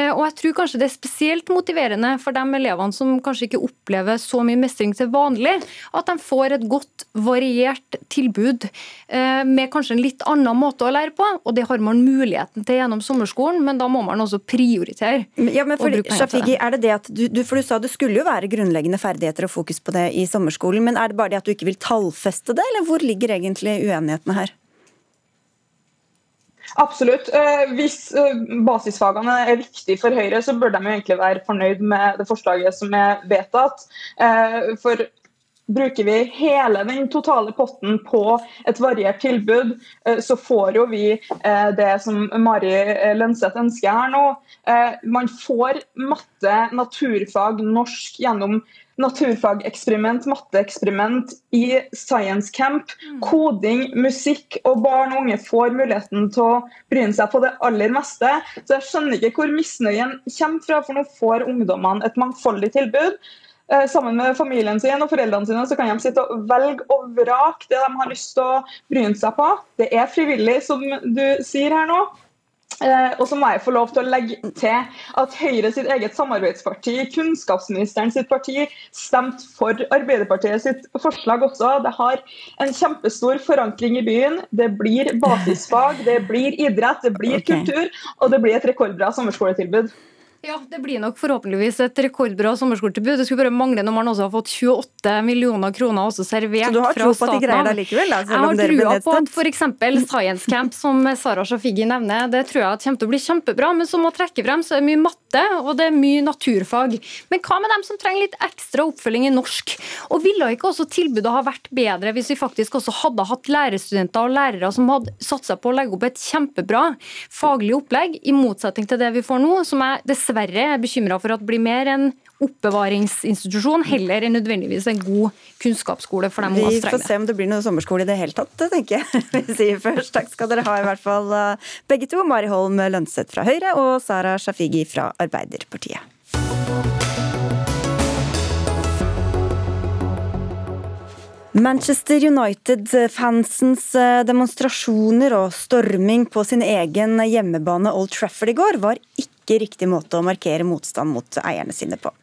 [SPEAKER 11] Eh, og jeg tror kanskje det er spesielt motiverende for de elevene som kanskje ikke opplever så mye mestring til vanlig, at de får et godt, variert tilbud eh, med kanskje en litt annen måte å lære på. Og det har man muligheten til gjennom sommerskolen, men da må man også prioritere.
[SPEAKER 2] Ja, men for, Shafigi, er det det at du, du, for du sa det skulle jo være grunnleggende ferdigheter og fokus på det i sommerskolen, men er det bare det at du ikke vil tallfeste det, eller hvor ligger egentlig uenighetene her?
[SPEAKER 10] Absolutt. Eh, hvis eh, basisfagene er viktige for Høyre, så bør de egentlig være fornøyd med det forslaget som er vedtatt. Eh, for Bruker vi hele den totale potten på et variert tilbud, så får jo vi det som Mari Lønseth ønsker her nå. Man får matte, naturfag, norsk gjennom naturfageksperiment, matteeksperiment i science camp, mm. koding, musikk, og barn og unge får muligheten til å bryne seg på det aller meste. Så jeg skjønner ikke hvor misnøyen kommer fra, for nå får ungdommene et mangfoldig tilbud. Eh, sammen med familien sin og foreldrene sine, så kan de sitte og velge og vrake det de har lyst til å bryne seg på. Det er frivillig, som du sier her nå. Eh, og så må jeg få lov til å legge til at Høyre sitt eget samarbeidsparti, kunnskapsministeren sitt parti, stemte for Arbeiderpartiet sitt forslag også. Det har en kjempestor forankring i byen. Det blir basisfag, det blir idrett, det blir
[SPEAKER 2] okay.
[SPEAKER 10] kultur, og det blir et rekordbra sommerskoletilbud.
[SPEAKER 11] Ja, Det blir nok forhåpentligvis et rekordbra sommerskoletilbud. Det skulle bare mangle når man også har fått 28 millioner kroner også servert fra staten.
[SPEAKER 2] Så du har tro på at de greier det likevel, da,
[SPEAKER 11] Jeg har trua på at f.eks. Science Camp, som Sara Shafigi nevner, det tror jeg at kommer til å bli kjempebra. Men som å trekke frem, så er det mye matte og det er mye naturfag. Men hva med dem som trenger litt ekstra oppfølging i norsk? Og ville ikke også tilbudet ha vært bedre hvis vi faktisk også hadde hatt lærerstudenter og lærere som hadde satt seg på å legge opp et kjempebra faglig opplegg, i motsetning til det vi får nå, som jeg dessverre er bekymra for at blir mer en oppbevaringsinstitusjon heller enn nødvendigvis en god kunnskapsskole for dem
[SPEAKER 2] Vi får se om det blir noe sommerskole i det hele tatt, tenker jeg. Vi sier først takk skal dere ha i hvert fall eh, begge to. Mari Holm Lønseth fra Høyre og Sara Shafigi fra Arbeiderpartiet. Manchester United-fansens eh, demonstrasjoner og storming på sin egen hjemmebane Old Trafford i går var ikke riktig måte å markere motstand mot eierne sine på.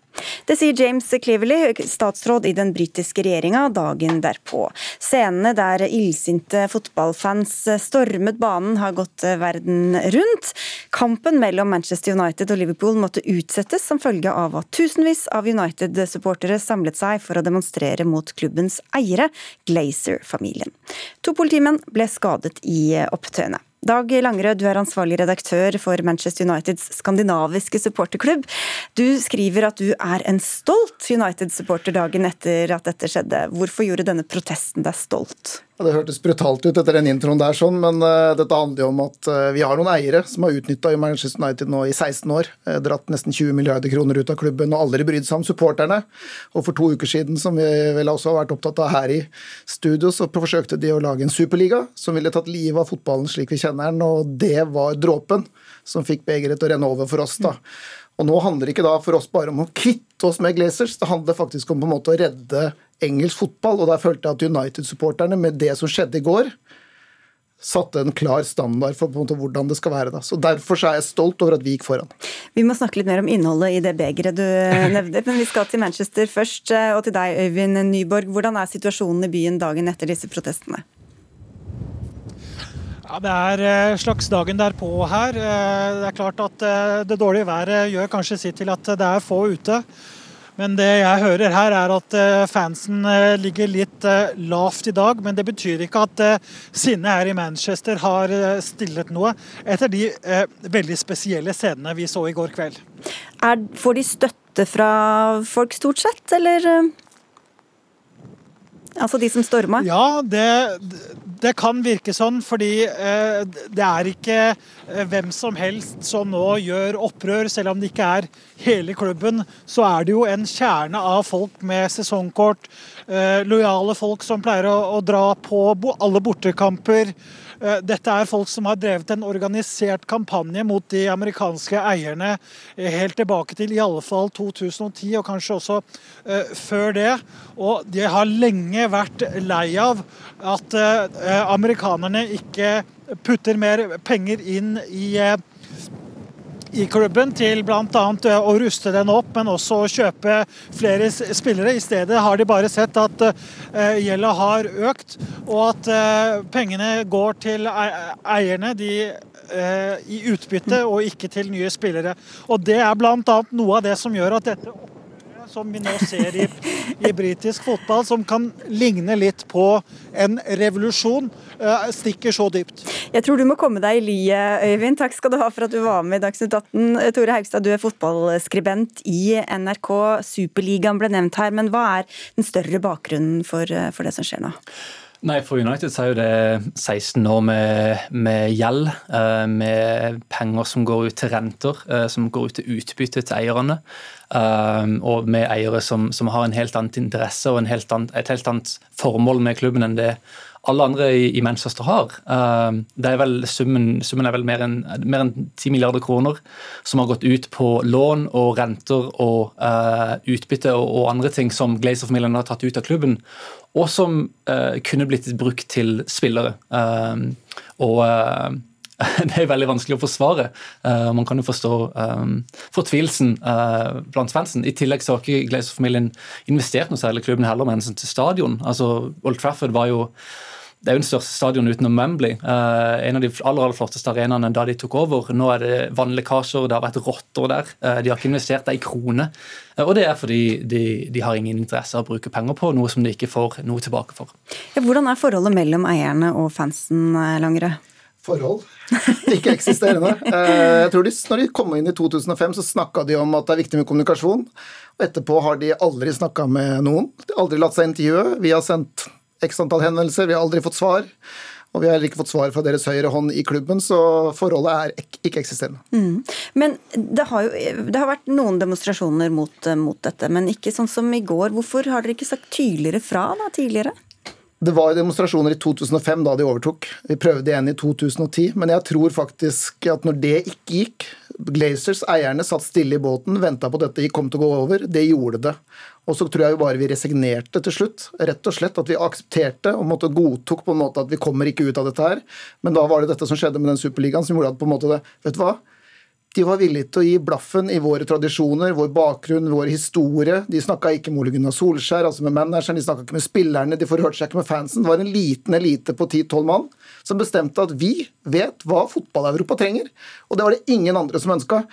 [SPEAKER 2] Det sier James Cleverley, statsråd i den britiske regjeringa, dagen derpå. Scenene der illsinte fotballfans stormet banen har gått verden rundt. Kampen mellom Manchester United og Liverpool måtte utsettes som følge av at tusenvis av United-supportere samlet seg for å demonstrere mot klubbens eiere, Glazer-familien. To politimenn ble skadet i opptøyene. Dag Langerød, du er ansvarlig redaktør for Manchester Uniteds skandinaviske supporterklubb. Du skriver at du er en stolt United-supporter dagen etter at dette skjedde. Hvorfor gjorde denne protesten deg stolt?
[SPEAKER 12] Ja, Det hørtes brutalt ut etter den introen der, sånn, men uh, dette handler jo om at uh, vi har noen eiere som har utnytta Manchester United nå i 16 år. Uh, dratt nesten 20 milliarder kroner ut av klubben og aldri brydd seg om supporterne. Og for to uker siden, som vi vel også har vært opptatt av her i studio, så forsøkte de å lage en superliga som ville tatt livet av fotballen slik vi kjenner den, og det var dråpen som fikk begeret til å renne over for oss. da. Og nå handler det ikke da for oss bare om å kvitte oss med Glazers, det handler faktisk om på en måte å redde engelsk fotball. Og der følte jeg at United-supporterne, med det som skjedde i går, satte en klar standard for på en måte hvordan det skal være. da. Så Derfor så er jeg stolt over at vi gikk foran.
[SPEAKER 2] Vi må snakke litt mer om innholdet i det begeret du nevner, men vi skal til Manchester først. Og til deg, Øyvind Nyborg. Hvordan er situasjonen i byen dagen etter disse protestene?
[SPEAKER 13] Ja, Det er eh, slags dagen derpå her. Eh, Det er klart at eh, det dårlige været gjør kanskje sitt til at det er få ute. Men det jeg hører her er at fansen ligger litt lavt i dag. Men det betyr ikke at sinnet her i Manchester har stillet noe etter de veldig spesielle scenene vi så i går kveld.
[SPEAKER 2] Er, får de støtte fra folk stort sett, eller? Altså de som storma?
[SPEAKER 13] Ja, det, det kan virke sånn, fordi eh, det er ikke eh, hvem som helst som nå gjør opprør. Selv om det ikke er hele klubben, så er det jo en kjerne av folk med sesongkort. Eh, lojale folk som pleier å, dra på alle bortekamper. Eh, dette er folk som har drevet en organisert kampanje mot de amerikanske eierne eh, helt tilbake til i alle fall 2010, og kanskje også uh, før det. Og de har lenge vært lei av at amerikanerne ikke putter mer penger inn i uh, i klubben til bl.a. å ruste den opp, men også å kjøpe flere spillere. I stedet har de bare sett at gjelda har økt, og at pengene går til eierne de, i utbytte og ikke til nye spillere. Og Det er bl.a. noe av det som gjør at dette som vi nå ser i, i britisk fotball, som kan ligne litt på en revolusjon, stikker så dypt.
[SPEAKER 2] Jeg tror du må komme deg i lie, Øyvind. Takk skal du ha for at du var med i Dagsnytt 18. Tore Haugstad, du er fotballskribent i NRK. Superligaen ble nevnt her, men hva er den større bakgrunnen for, for det som skjer nå?
[SPEAKER 14] Nei, For United så er jo det 16 år med, med gjeld, med penger som går ut til renter, som går ut til utbytte til eierne. Og med eiere som, som har en helt annen interesse og helt annet, et helt annet formål med klubben enn det alle andre i, Manchester har. Uh, det er vel, summen, summen er vel mer enn en 10 milliarder kroner som har gått ut på lån og renter og uh, utbytte og, og, andre ting som Glazer-familien har tatt ut av klubben, og som uh, kunne blitt brukt til spillere. og det er veldig vanskelig å forsvare. Uh, man kan jo forstå um, fortvilelsen uh, blant fansen. I tillegg så har ikke Glazer-familien investert noe særlig i klubben heller, med til stadion. Altså, Old Trafford var jo det er jo den største stadion utenom Membley. Uh, en av de aller, aller flotteste arenaene da de tok over. Nå er det vannlekkasjer, det har vært rotter der. Uh, de har ikke investert ei krone. Uh, og det er fordi de, de, har ingen interesse av å bruke penger på noe som de ikke får noe tilbake for.
[SPEAKER 2] Ja, hvordan er forholdet mellom eierne og fansen, Langere?
[SPEAKER 12] Forhold. Ikke eksisterende. Eh, jeg tror de, når de kom inn i 2005, så snakka de om at det er viktig med kommunikasjon. Og etterpå har de aldri snakka med noen. De har aldri latt seg intervjue. Vi har sendt x antall henvendelser, vi har aldri fått svar. Og vi har heller ikke fått svar fra deres høyre hånd i klubben, så forholdet er ikke-eksisterende.
[SPEAKER 2] Mm. Men det har jo det har vært noen demonstrasjoner mot, mot, dette, men ikke sånn som i går. Hvorfor har dere ikke sagt tydeligere fra da, tidligere?
[SPEAKER 12] Det var demonstrasjoner i 2005 da de overtok. Vi prøvde igjen i 2010. Men jeg tror faktisk at når det ikke gikk Glazers, eierne, satt stille i båten, venta på at dette kom til å gå over. Det gjorde det. Og så tror jeg jo bare vi resignerte til slutt. Rett og slett at vi aksepterte og måtte godtok på en måte at vi kommer ikke ut av dette her. Men da var det dette som skjedde med den superligaen som gjorde at på en måte det, vet du hva, de var villige til å gi blaffen i våre tradisjoner, vår bakgrunn, vår historie. De snakka ikke med Ole Gunnar Solskjær, altså med manageren, de snakka ikke med spillerne, de forhørte seg ikke med fansen. Det var en liten elite på 10-12 mann som bestemte at vi vet hva fotball-Europa trenger. Og det var det ingen andre som ønska.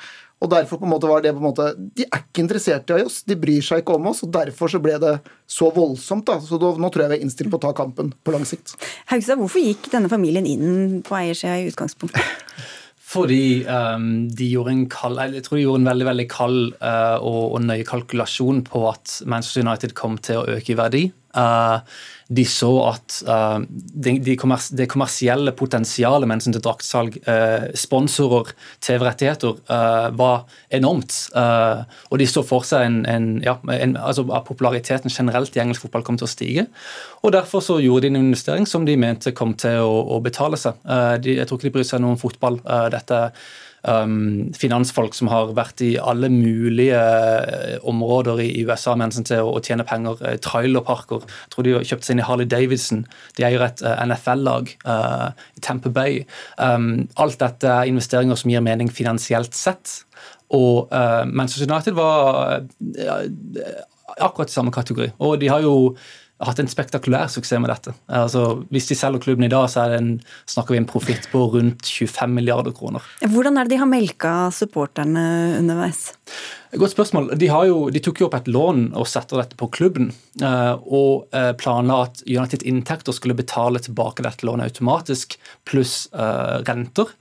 [SPEAKER 12] Og derfor på en måte var det på en måte, De er ikke interessert i oss, de bryr seg ikke om oss. og Derfor så ble det så voldsomt. da, så da, Nå tror jeg vi er innstilt på å ta kampen på lang sikt.
[SPEAKER 2] Haugstad, hvorfor gikk denne familien inn på eiersida i utgangspunktet?
[SPEAKER 14] Fordi um, de gjorde en kald, jeg tror de gjorde en veldig veldig kald uh, og, og, nøye kalkulasjon på at Manchester United kom til å øke i verdi. Uh, de så at uh, det, de kommers det kommersielle potensialet med hensyn til draktsalg, uh, sponsorer, TV-rettigheter, var enormt. og de så for seg en, en, ja, en, altså at populariteten generelt i engelsk fotball kom til å stige. Og Derfor så gjorde de en investering som de mente kom til å, å betale seg. Jeg tror ikke de bryr seg noe om fotball. dette um, finansfolk som har vært i alle mulige uh, områder i, USA mens til å, tjene penger. Uh, trailerparker. Jeg tror de har kjøpt seg inn i Harley Davidson. De eier et uh, NFL-lag i Tamper Bay. Um, alt dette er investeringer som gir mening finansielt sett. Og Manchester United var akkurat i samme kategori. Og de har jo har hatt en spektakulær suksess med dette. Altså, hvis de selger klubben i dag, så en, snakker vi en profitt på rundt 25 milliarder kroner.
[SPEAKER 2] Hvordan er det de har melka supporterne underveis?
[SPEAKER 14] Godt spørsmål. De, jo, de, tok jo opp et lån og setter dette på klubben. Eh, og eh, planla at United inntekter skulle betale tilbake dette lånet automatisk, pluss uh, renter.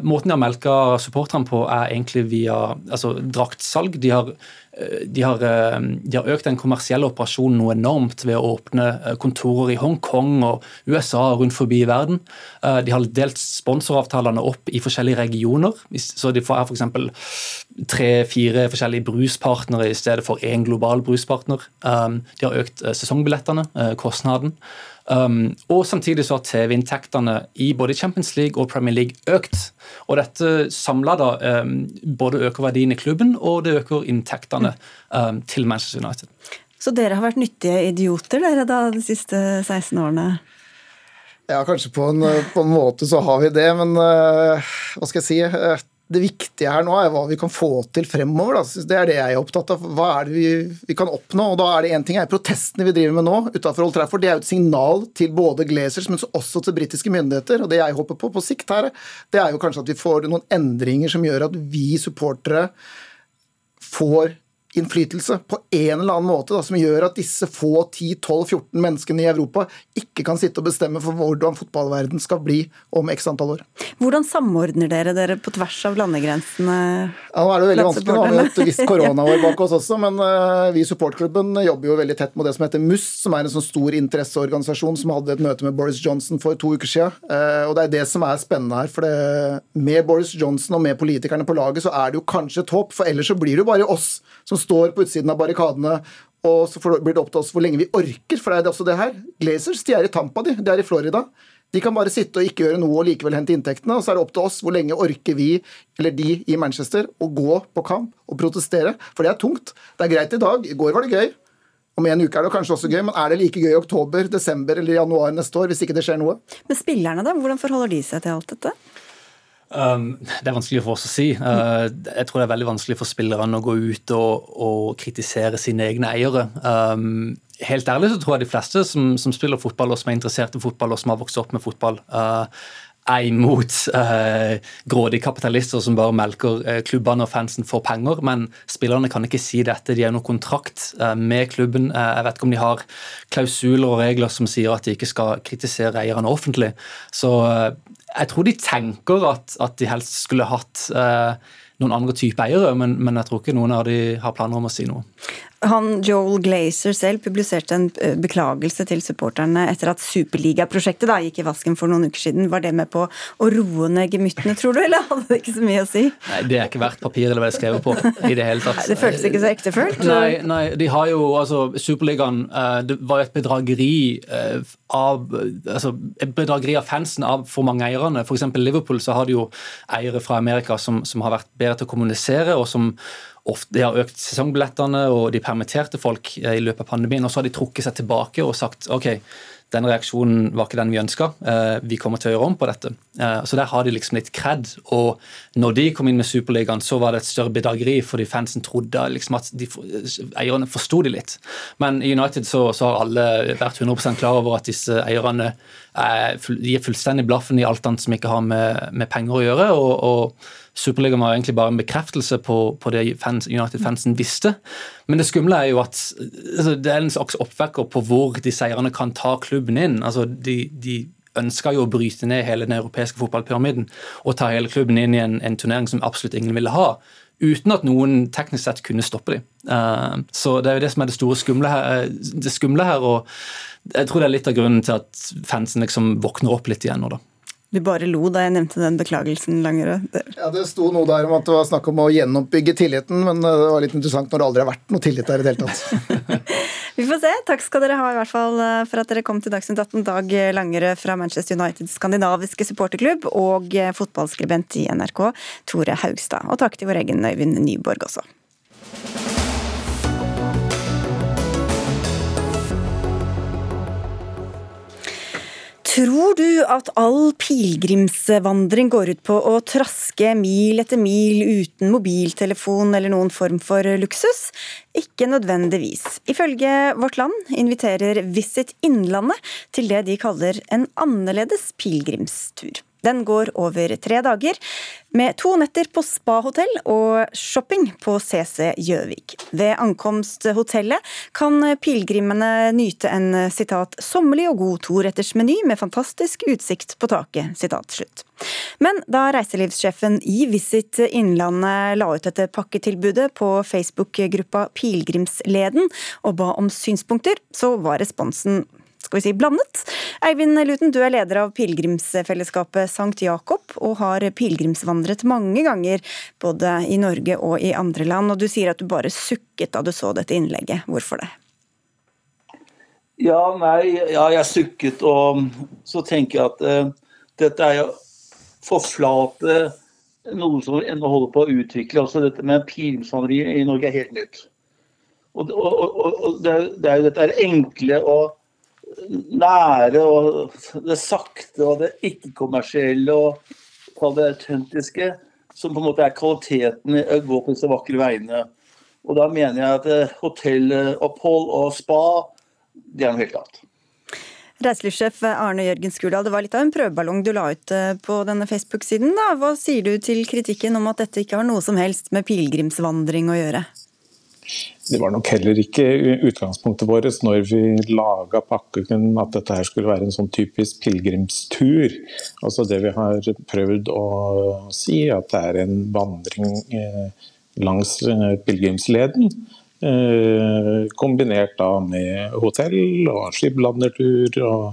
[SPEAKER 14] Måten de har melka supporterne på, er egentlig via altså, draktsalg. De har Eh, de har, eh, de har, økt den kommersielle operasjonen noe enormt ved å åpne eh, kontorer i Hongkong og USA og rundt forbi i verden. De har delt sponsoravtalene opp i forskjellige regioner. så De får f.eks. tre-fire forskjellige bruspartnere i stedet for én global bruspartner. De har økt sesongbillettene, kostnaden. Um, og samtidig så har TV-inntektene i både Champions League og Premier League økt. Og dette samla da um, både øker verdien i klubben og det øker inntektene um, til Manchester United.
[SPEAKER 2] Så dere har vært nyttige idioter dere da de siste 16 årene?
[SPEAKER 12] Ja, kanskje på en, på en måte så har vi det, men uh, hva skal jeg si? Det viktige her nå er hva vi kan få til fremover. Da. Det er det jeg er opptatt av. Hva er det vi, vi kan oppnå? Og da er det én ting er protestene vi driver med nå utenfor Old Trafford. Det er jo et signal til både Glazers, men også til britiske myndigheter. Og det jeg håper på på sikt her, det er jo kanskje at vi får noen endringer som gjør at vi supportere får innflytelse på en eller annen måte da, som gjør at disse få 10-12-14 menneskene i Europa ikke kan sitte og bestemme for hvordan fotballverden skal bli om x antall år.
[SPEAKER 2] Hvordan samordner dere dere på tvers av landegrensene?
[SPEAKER 12] Ja, nå er det veldig vanskelig. Nå har vi et visst koronaår bak oss også, men uh, vi i supportklubben jobber jo veldig tett med det som heter MUS, som er en sånn stor interesseorganisasjon som hadde et møte med Boris Johnson for to uker siden. Uh, og det er det som er spennende her. for det, Med Boris Johnson og med politikerne på laget så er det jo kanskje et håp, for ellers så blir det jo bare oss som står på utsiden av barrikadene. Og så blir det opp til oss hvor lenge vi orker, for det er også det her. Glazers de er i Tampa, de. De er i Florida. De kan bare sitte og ikke gjøre noe og likevel hente inntektene. Og så er det opp til oss hvor lenge orker vi, eller de i Manchester, å gå på kamp og protestere. For det er tungt. Det er greit i dag. I går var det gøy. Om en uke er det kanskje også gøy, men er det like gøy i oktober, desember eller januar neste år hvis ikke det skjer noe?
[SPEAKER 2] Men spillerne, da? Hvordan forholder de seg til alt dette?
[SPEAKER 14] Um, det er vanskelig for oss å si. Uh, jeg tror det er veldig vanskelig for spillerne å gå ut og, og kritisere sine egne eiere. Um, helt ærlig så tror jeg de fleste som, som, spiller fotball og som er interessert i fotball og som har vokst opp med fotball, uh, er imot eh, grådige kapitalister som bare melker eh, klubbene og fansen for penger. Men spillerne kan ikke si dette. De har noen kontrakt eh, med klubben. jeg vet ikke om de har klausuler og regler som sier at de ikke skal kritisere eierne offentlig. Så jeg tror de tenker at, at de helst skulle hatt noen andre type eiere, men, men, jeg tror ikke noen av de har planer om å si noe.
[SPEAKER 2] Han Joel Glazer selv publiserte en eh, beklagelse til supporterne etter at superligaprosjektet gikk i vasken for noen uker siden. Var det med på å roe ned gemyttene, tror du, eller hadde det ikke så mye å si?
[SPEAKER 14] Nei, Det er ikke verdt papiret eller hva det er skrevet på i det hele tatt.
[SPEAKER 2] Nei, det føltes ikke så ektefølt?
[SPEAKER 14] Nei, nei, de har jo altså Superligaen eh, Det var et bedrageri eh, av altså, et bedrageri av fansen av for mange eierne. F.eks. Liverpool så har de jo eiere fra Amerika som, som har vært bedre til å kommunisere, og som ofte, de har økt sesongbillettene og de permitterte folk eh, i løpet av pandemien. Og så har de trukket seg tilbake og sagt ok, den reaksjonen var ikke den vi ønska. Eh, vi kommer til å gjøre om på dette. Eh, så der har de liksom litt kred. Og når de kom inn med Superligaen, så var det et større bedrageri fordi fansen trodde liksom at de, eierne forsto de litt. Men i United så, så, har alle vært 100 klar over at disse eierne gir fullstendig blaffen i alt annet som ikke har med, med penger å gjøre. og, og Superligaen var egentlig bare en bekreftelse på, på det United-fansen visste. Men det skumle er jo at altså, det er en slags oppvekker på hvor de seierne kan ta klubben inn. Altså, de, de ønska jo å bryte ned hele den europeiske fotballpyramiden og ta hele klubben inn i en, en, turnering som absolutt ingen ville ha. Uten at noen teknisk sett kunne stoppe dem. Uh, så det er jo det som er det store skumle her, eh, det skumle her. og Jeg tror det er litt av grunnen til at fansen liksom våkner opp litt igjen nå. da.
[SPEAKER 2] Du bare lo da jeg nevnte den beklagelsen, Langerød.
[SPEAKER 12] Ja, Det sto noe der om at det var snakk om å gjenoppbygge tilliten, men det var litt interessant når det aldri har vært noe tillit der i det hele tatt.
[SPEAKER 2] Vi får se. Takk skal dere ha i hvert fall eh, for at dere kom til Dagsnytt 18. Dag Langerød fra Manchester Uniteds skandinaviske supporterklubb og eh, fotballskribent i NRK, Tore Haugstad. Og takk til vår egen Øyvind Nyborg også. Tror du at all pilegrimsvandring går ut på å traske mil etter mil uten mobiltelefon eller noen form for luksus? Ikke nødvendigvis. Ifølge Vårt Land inviterer Visit Innlandet til det de kaller en annerledes pilegrimstur. Den går over tre dager, med to netter på spahotell og shopping på CC Gjøvik. Ved ankomst hotellet kan pilegrimene nyte en sitat, 'sommerlig og god torettersmeny med fantastisk utsikt på taket'. Sitat, slutt. Men da reiselivssjefen i Visit Innlandet la ut dette pakketilbudet på Facebook-gruppa Pilegrimsleden og ba om synspunkter, så var responsen skal vi si, blandet. Eivind Luten, du er leder av pilegrimsfellesskapet Sankt Jakob, og har pilegrimsvandret mange ganger både i Norge og i andre land. Og du sier at du bare sukket da du så dette innlegget. Hvorfor det?
[SPEAKER 15] Ja, nei, ja, jeg sukket, og så tenker jeg at uh, dette er jo forflate noe som ennå holder på å utvikle. Også dette med pilegrimsvandring i Norge er helt nytt. Og, og, og, og det, det, er jo dette enkle og nære og det sakte og det ikke-kommersielle og det autentiske som på en måte er kvaliteten i å gå på disse vakre veiene. Og da mener jeg at eh, hotellopphold og spa, det er noe helt annet.
[SPEAKER 2] Reiselivssjef Arne Jørgen Skurdal, det var litt av en prøveballong du la ut eh, på denne Facebook-siden. Hva sier du til kritikken om at dette ikke har noe som helst med pilegrimsvandring å gjøre?
[SPEAKER 16] Det var nok heller ikke utgangspunktet vårt når vi laga pakken at dette her skulle være en sånn typisk pilegrimstur. Altså det vi har prøvd å si, at det er en vandring eh, langs eh, pilegrimsleden. Eh, kombinert da med hotell og skibladnertur og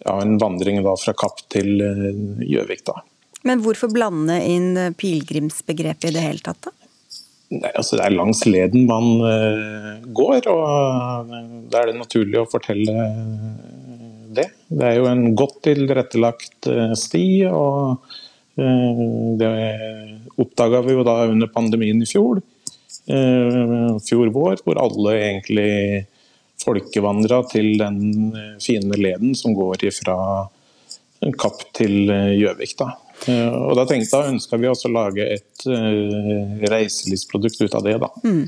[SPEAKER 16] ja, en vandring da fra Kapp til Gjøvik.
[SPEAKER 2] Men hvorfor blande inn pilegrimsbegrepet i det hele tatt, da?
[SPEAKER 16] Altså Det er langs leden man uh, går, og da er det naturlig å fortelle det. Det er jo en godt tilrettelagt sti, og det oppdaga vi jo da under pandemien i fjor. fjor vår, hvor alle egentlig folkevandra til den fine leden som går ifra Kapp til Gjøvik. da. Eh, og Da tenkte jeg, ønska vi også å lage et uh, reiselivsprodukt ut av det. da. Mm.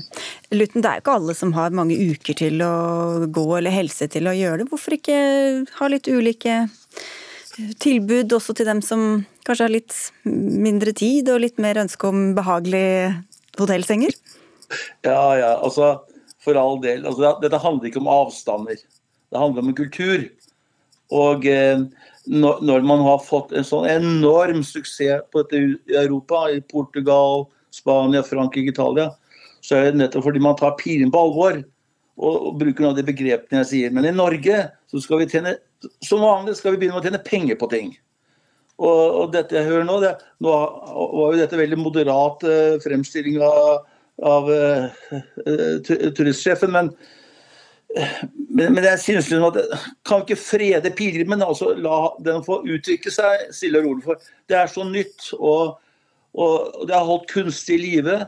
[SPEAKER 2] Luten, det er jo ikke alle som har mange uker til å gå eller helse til å gjøre det. Hvorfor ikke ha litt ulike tilbud også til dem som kanskje har litt mindre tid og litt mer ønske om behagelige hotellsenger?
[SPEAKER 15] Ja, ja, altså for all del. Altså, dette handler ikke om avstander. Det handler om en kultur. Og eh, når man har fått en sånn enorm suksess på dette i Europa, i Portugal, Spania, Frankrike, Italia, så er det nettopp fordi man tar pilen på alvor og, og bruker noen av de begrepene jeg sier. Men i Norge så skal vi tjene som vanlig skal vi begynne med å tjene penger på ting. Og, og dette jeg hører nå, det, nå var jo dette veldig moderat uh, fremstilling av, av uh, turistsjefen, men men, jeg synes liksom at kan ikke frede pilegrimen, altså la den få utvikle seg stille og rolig. For det er så nytt, og, og det har holdt kunstig i live.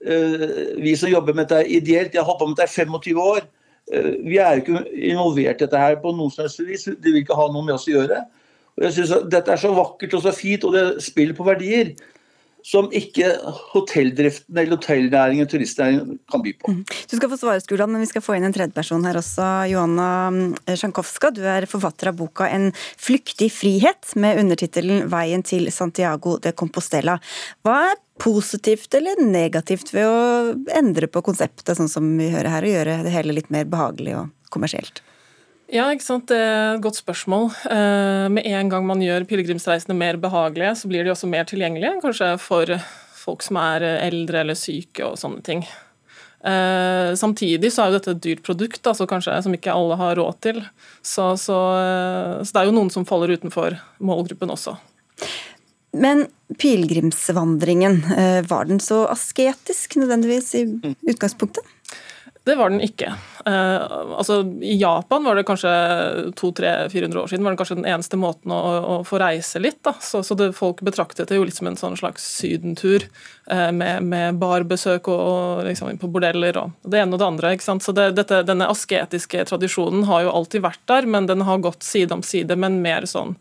[SPEAKER 15] Uh, vi som jobber med dette ideelt, jeg har holdt på med dette i 25 år. Uh, vi er jo ikke involvert i dette her på noen som helst vis. De vil ikke ha noe med oss å gjøre. Og jeg synes at Dette er så vakkert og så fint, og det spiller på verdier som ikke hotelldriften eller hotellnæringen turistnæringen kan by på. Mm.
[SPEAKER 2] Du skal få svare, Skuland, men vi skal få inn en tredjeperson her også. Johanna mm, Sjankowska, du er forfatter av boka 'En flyktig frihet', med undertittelen 'Veien til Santiago de Compostela'. Hva er positivt eller negativt ved å endre på konseptet, sånn som vi hører her, og gjøre det hele litt mer behagelig og kommersielt?
[SPEAKER 17] Ja, ikke sant? Det er et godt spørsmål. Eh, med en gang man gjør pilegrimsreisene mer behagelige, så blir de også mer tilgjengelige, kanskje for folk som er eldre eller syke og sånne ting. Eh, samtidig så er jo dette et dyrt produkt altså kanskje, som ikke alle har råd til. Så, så, eh, så det er jo noen som faller utenfor målgruppen også.
[SPEAKER 2] Men pilegrimsvandringen, var den så asketisk nødvendigvis i utgangspunktet?
[SPEAKER 17] Det var den ikke. Uh, altså, I Japan var det kanskje 200-400 år siden var det kanskje den eneste måten å, å få reise litt. Da. Så, så det, Folk betraktet det jo litt som en sånn slags sydentur uh, med, med barbesøk og, og liksom, på bordeller og det ene og det andre. ikke sant? Så det, dette, Denne asketiske tradisjonen har jo alltid vært der, men den har gått side om side med en mer sånn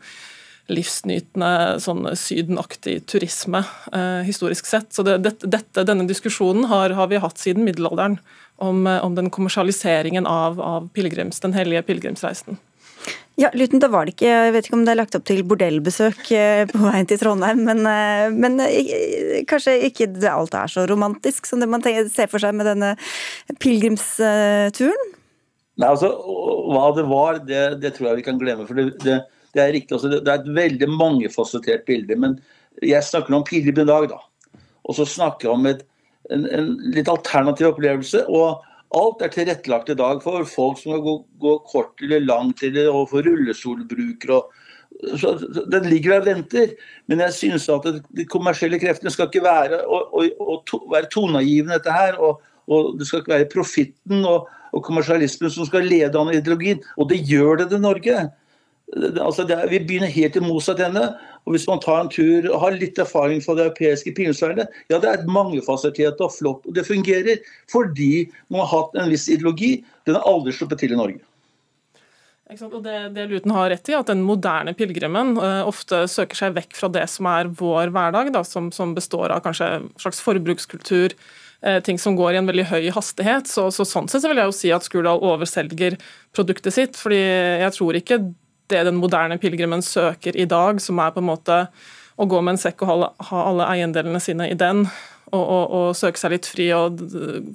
[SPEAKER 17] livsnytende, sånn sydenaktig turisme, uh, historisk sett. Så det, dette, denne diskusjonen har, har vi hatt siden middelalderen om, eh, om den kommersialiseringen av, av pilgrims, den hellige pilegrimsreisen.
[SPEAKER 2] Ja, Luten, da var det ikke, Jeg vet ikke om det er lagt opp til bordellbesøk eh, på veien til Trondheim, men, eh, men kanskje ikke alt er så romantisk som det man ser for seg med denne pilegrimsturen?
[SPEAKER 15] Nei, altså, Hva det var, det, det, tror jeg vi kan glemme. for det, det, det er riktig, altså, det, er et veldig mangefasettert bilde. Men jeg snakker om pilegrim i dag, da. Og så snakker jeg om et en, en, litt alternativ opplevelse. og Alt er tilrettelagt i dag for folk som skal gå, gå kort eller langt, eller for rullestolbrukere. Så, den ligger der og venter. Men jeg synes at de kommersielle kreftene skal ikke være, og, og, og to, være toneangivende dette her. Og, og, det skal ikke være profitten og, og kommersialismen som skal lede an ideologien. Og det gjør det i Norge. Altså er, vi begynner helt i motsatt ende. Og Hvis man tar en tur og har litt erfaring fra det europeiske pilegrimsvernet, ja, det er et mangefasettert og flott. Og det fungerer fordi man har hatt en viss ideologi. Den har aldri sluppet til i Norge.
[SPEAKER 17] Og det, det Luten har rett i, at den moderne pilegrimen uh, ofte søker seg vekk fra det som er vår hverdag, da, som, som, består av kanskje en slags forbrukskultur, uh, ting som går i en veldig høy hastighet. Så, så Sånn sett så vil jeg jo si at Skurdal overselger produktet sitt. fordi jeg tror ikke det den moderne pilegrimen søker i dag, som er på en måte å gå med en sekk og ha alle eiendelene sine i den, og, og, og søke seg litt fri og,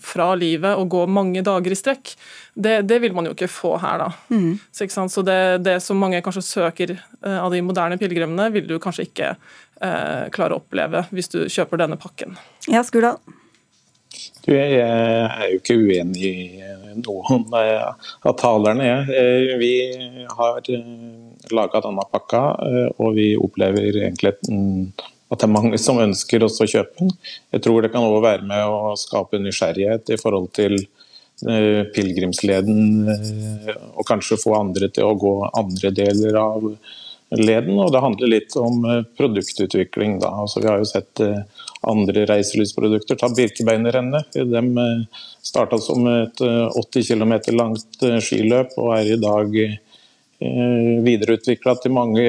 [SPEAKER 17] fra livet og gå mange dager i strekk, det, det vil man jo ikke få her, da. Mm. Så, Så det, det, som mange kanskje søker uh, av de moderne pilegrimene, vil du kanskje ikke eh, klare å oppleve hvis du kjøper denne pakken.
[SPEAKER 2] Ja, Skurdal?
[SPEAKER 16] Jeg er jo ikke uenig i noen av talerne. Eh, vi har eh, laga denne pakka, eh, og vi opplever egentlig at det er mange som ønsker også å kjøpe den. Jeg tror det kan også være med å skape nysgjerrighet i forhold til eh, pilegrimsleden, eh, og kanskje få andre til å gå andre deler av leden. Og det handler litt om eh, produktutvikling. Da. Altså, vi har jo sett andre reiselivsprodukter. Ta Birkebeinerrennet. De starta som et 80 km langt skiløp og er i dag videreutvikla til mange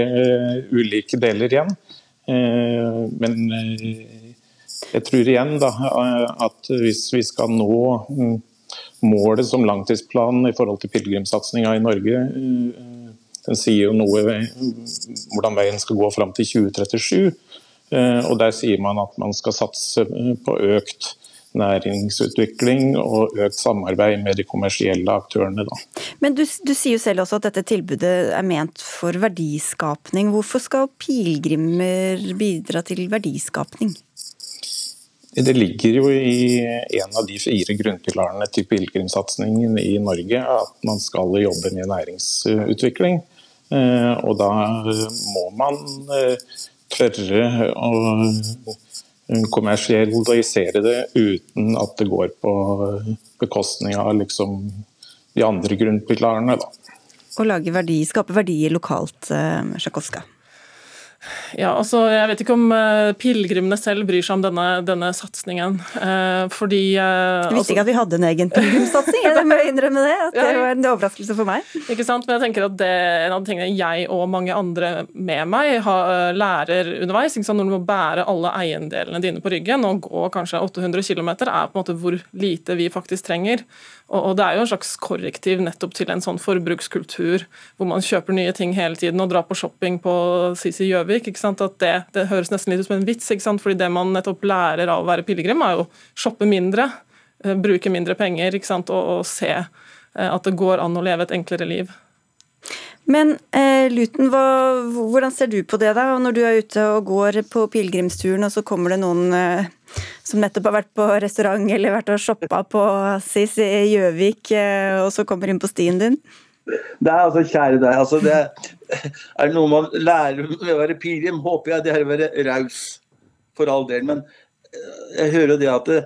[SPEAKER 16] ulike deler igjen. Eh, men eh, jeg tror igjen da, at hvis vi skal nå mm, målet som langtidsplan i forhold til pilegrimssatsinga i Norge, eh, den sier jo noe om hvordan veien skal gå fram til 2037. Og Der sier man at man skal satse på økt næringsutvikling og økt samarbeid med de kommersielle aktørene. Da.
[SPEAKER 2] Men du, du, sier jo selv også at dette tilbudet er ment for verdiskapning. Hvorfor skal pilegrimer bidra til verdiskapning?
[SPEAKER 16] Det ligger jo i en av de fire grunnpilarene til pilegrimssatsingen i Norge at man skal jobbe med næringsutvikling. Eh, og da må man eh, tørre å kommersialisere det uten at det går på bekostning av liksom de andre grunnpilarene. Da.
[SPEAKER 2] Å lage verdi, skape verdier lokalt, eh, Sjakowska.
[SPEAKER 17] Ja, altså, Jeg vet ikke om uh, pilegrimene selv bryr seg om denne, denne satsingen. Uh, fordi uh,
[SPEAKER 2] Jeg visste altså, ikke at vi hadde en egen pilegrimssatsing, jeg må innrømme det. at Det var en overraskelse for meg.
[SPEAKER 17] Ikke sant, men jeg tenker at det en av de tingene jeg og mange andre med meg har, lærer underveis. ikke sant, Når du må bære alle eiendelene dine på ryggen og gå kanskje 800 km, er på en måte hvor lite vi faktisk trenger. Og, Det er jo en slags korrektiv nettopp til en sånn forbrukskultur hvor man kjøper nye ting hele tiden og drar på shopping på Sisi Gjøvik. At det, det, høres nesten litt ut som en vits, ikke sant? fordi det man nettopp lærer av å være pilegrim, er jo å shoppe mindre, eh, bruke mindre penger ikke sant? Og, og se eh, at det går an å leve et enklere liv.
[SPEAKER 2] Men eh, Luten, hva, hvordan ser du på det da, når du er ute og går på pilegrimsturen, og så kommer det noen eh, som nettopp har vært på restaurant eller vært og shoppa på SIS i Gjøvik, eh, og så kommer inn på stien din?
[SPEAKER 15] Det er altså, kjære deg, altså det er noe man lærer ved å være pilegrim, håper jeg det er å være raus, for all del. Men eh, jeg hører jo det at, det,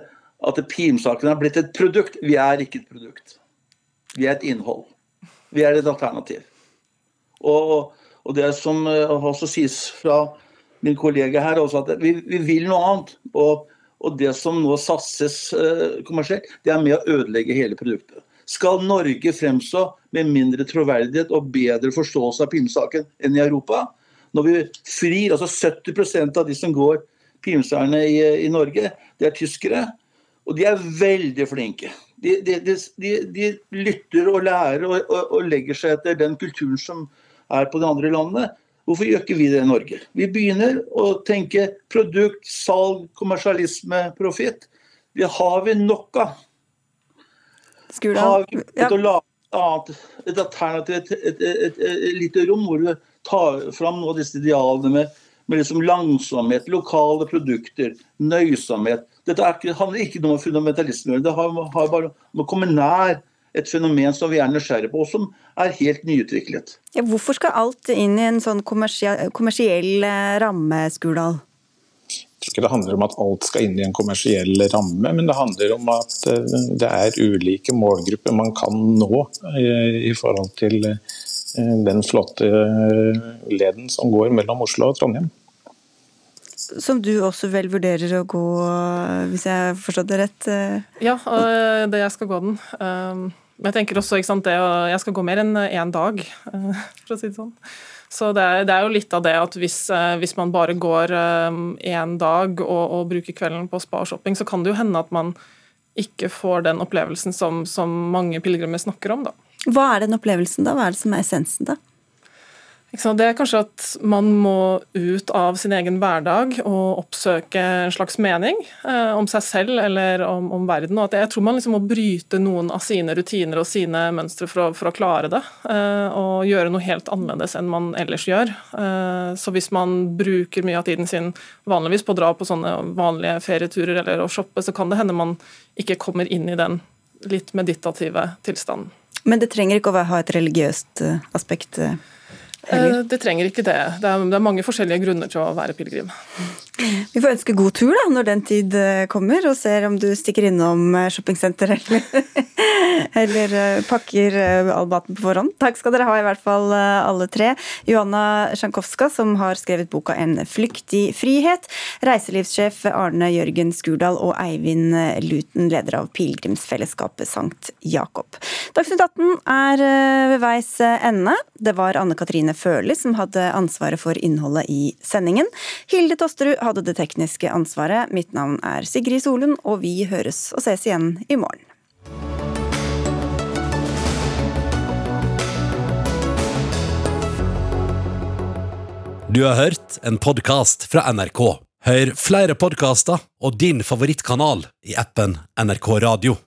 [SPEAKER 15] at pilegrimsaken har blitt et produkt. Vi er ikke et produkt. Vi er et innhold. Vi er et alternativ. Og, og det som eh, også sies fra min kollega her, også at vi, vi vil noe annet. Og, og, det som nå satses uh, kommersielt, det er med å ødelegge hele produktet. Skal Norge fremstå med mindre troverdighet og bedre forståelse av Pimsaken enn i Europa? Når vi frir altså 70% av de som går Pimserne i, i, Norge, det er tyskere. Og de er veldig flinke. De, de, de, de lytter og lærer og, og, og legger seg etter den kulturen som er på de andre landene. Hvorfor gjør ikke vi det i Norge? Vi begynner å tenke produkt, salg, kommersialisme, profitt. Det har vi nok av. Har vi et, ja. annet, et alternativ, et, et, et, et, lite rom hvor du tar fram noen av disse idealene med, med liksom langsomhet, lokale produkter, nøysomhet. Dette handler ikke om fundamentalisme, det har, har bare om å komme nær et fenomen som vi er nysgjerrige på, og som er helt nyutviklet.
[SPEAKER 2] Ja, hvorfor skal alt inn i en sånn kommersiell, kommersiell eh, ramme, Skurdal?
[SPEAKER 16] Jeg tror ikke det handler om at alt skal inn i en kommersiell ramme, men det handler om at eh, det er ulike målgrupper man kan nå eh, i forhold til den flotte leden som går mellom Oslo og Trondheim.
[SPEAKER 2] Som du også vel vurderer å gå, hvis jeg forstått det rett?
[SPEAKER 17] Ja, det jeg skal gå den. Men jeg tenker også, ikke sant, det, jeg skal gå mer enn én dag, eh, for å si det sånn. Så det er, det er jo litt av det at hvis, eh, hvis man bare går én eh, dag og, og, bruker kvelden på spa-shopping, så kan det jo hende at man ikke får den opplevelsen som, som mange pilegrimer snakker om. da.
[SPEAKER 2] Hva er den opplevelsen, da? Hva er det som er essensen, da?
[SPEAKER 17] Det er kanskje at man må ut av sin egen hverdag og oppsøke en slags mening eh, om seg selv eller om, om verden. Og jeg tror man liksom må bryte noen av sine rutiner og sine mønstre for å, for å klare det. Eh, og gjøre noe helt annerledes enn man ellers gjør. Eh, så hvis man bruker mye av tiden sin vanligvis på å dra på sånne vanlige ferieturer eller å shoppe, så kan det hende man ikke kommer inn i den litt meditative tilstanden.
[SPEAKER 2] Men det trenger ikke å ha et religiøst eh, aspekt? Eh,
[SPEAKER 17] Eh, det trenger ikke det. Det er, det er, mange forskjellige grunner til å være pilegrim.
[SPEAKER 2] Vi får ønske god tur da, når den tid eh, kommer, og ser om du stikker innom eh, shoppingsenter eller, eller eh, pakker all maten på forhånd. Takk skal dere ha, i hvert fall alle tre. Johanna Sjankowska, som har skrevet boka En flyktig frihet. Reiselivssjef Arne Jørgen Skurdal og Eivind Luten, leder av pilegrimsfellesskapet Sankt Jakob. Dagsnytt 18 er ved veis ende. Det var Anne Katrine Førli som hadde ansvaret for innholdet i sendingen. Hilde Tosterud hadde det tekniske ansvaret. Mitt navn er Sigrid Solund, og vi høres og ses igjen i morgen.
[SPEAKER 1] Du har hørt en podkast fra NRK. Hør flere podkaster og din favorittkanal i appen NRK Radio.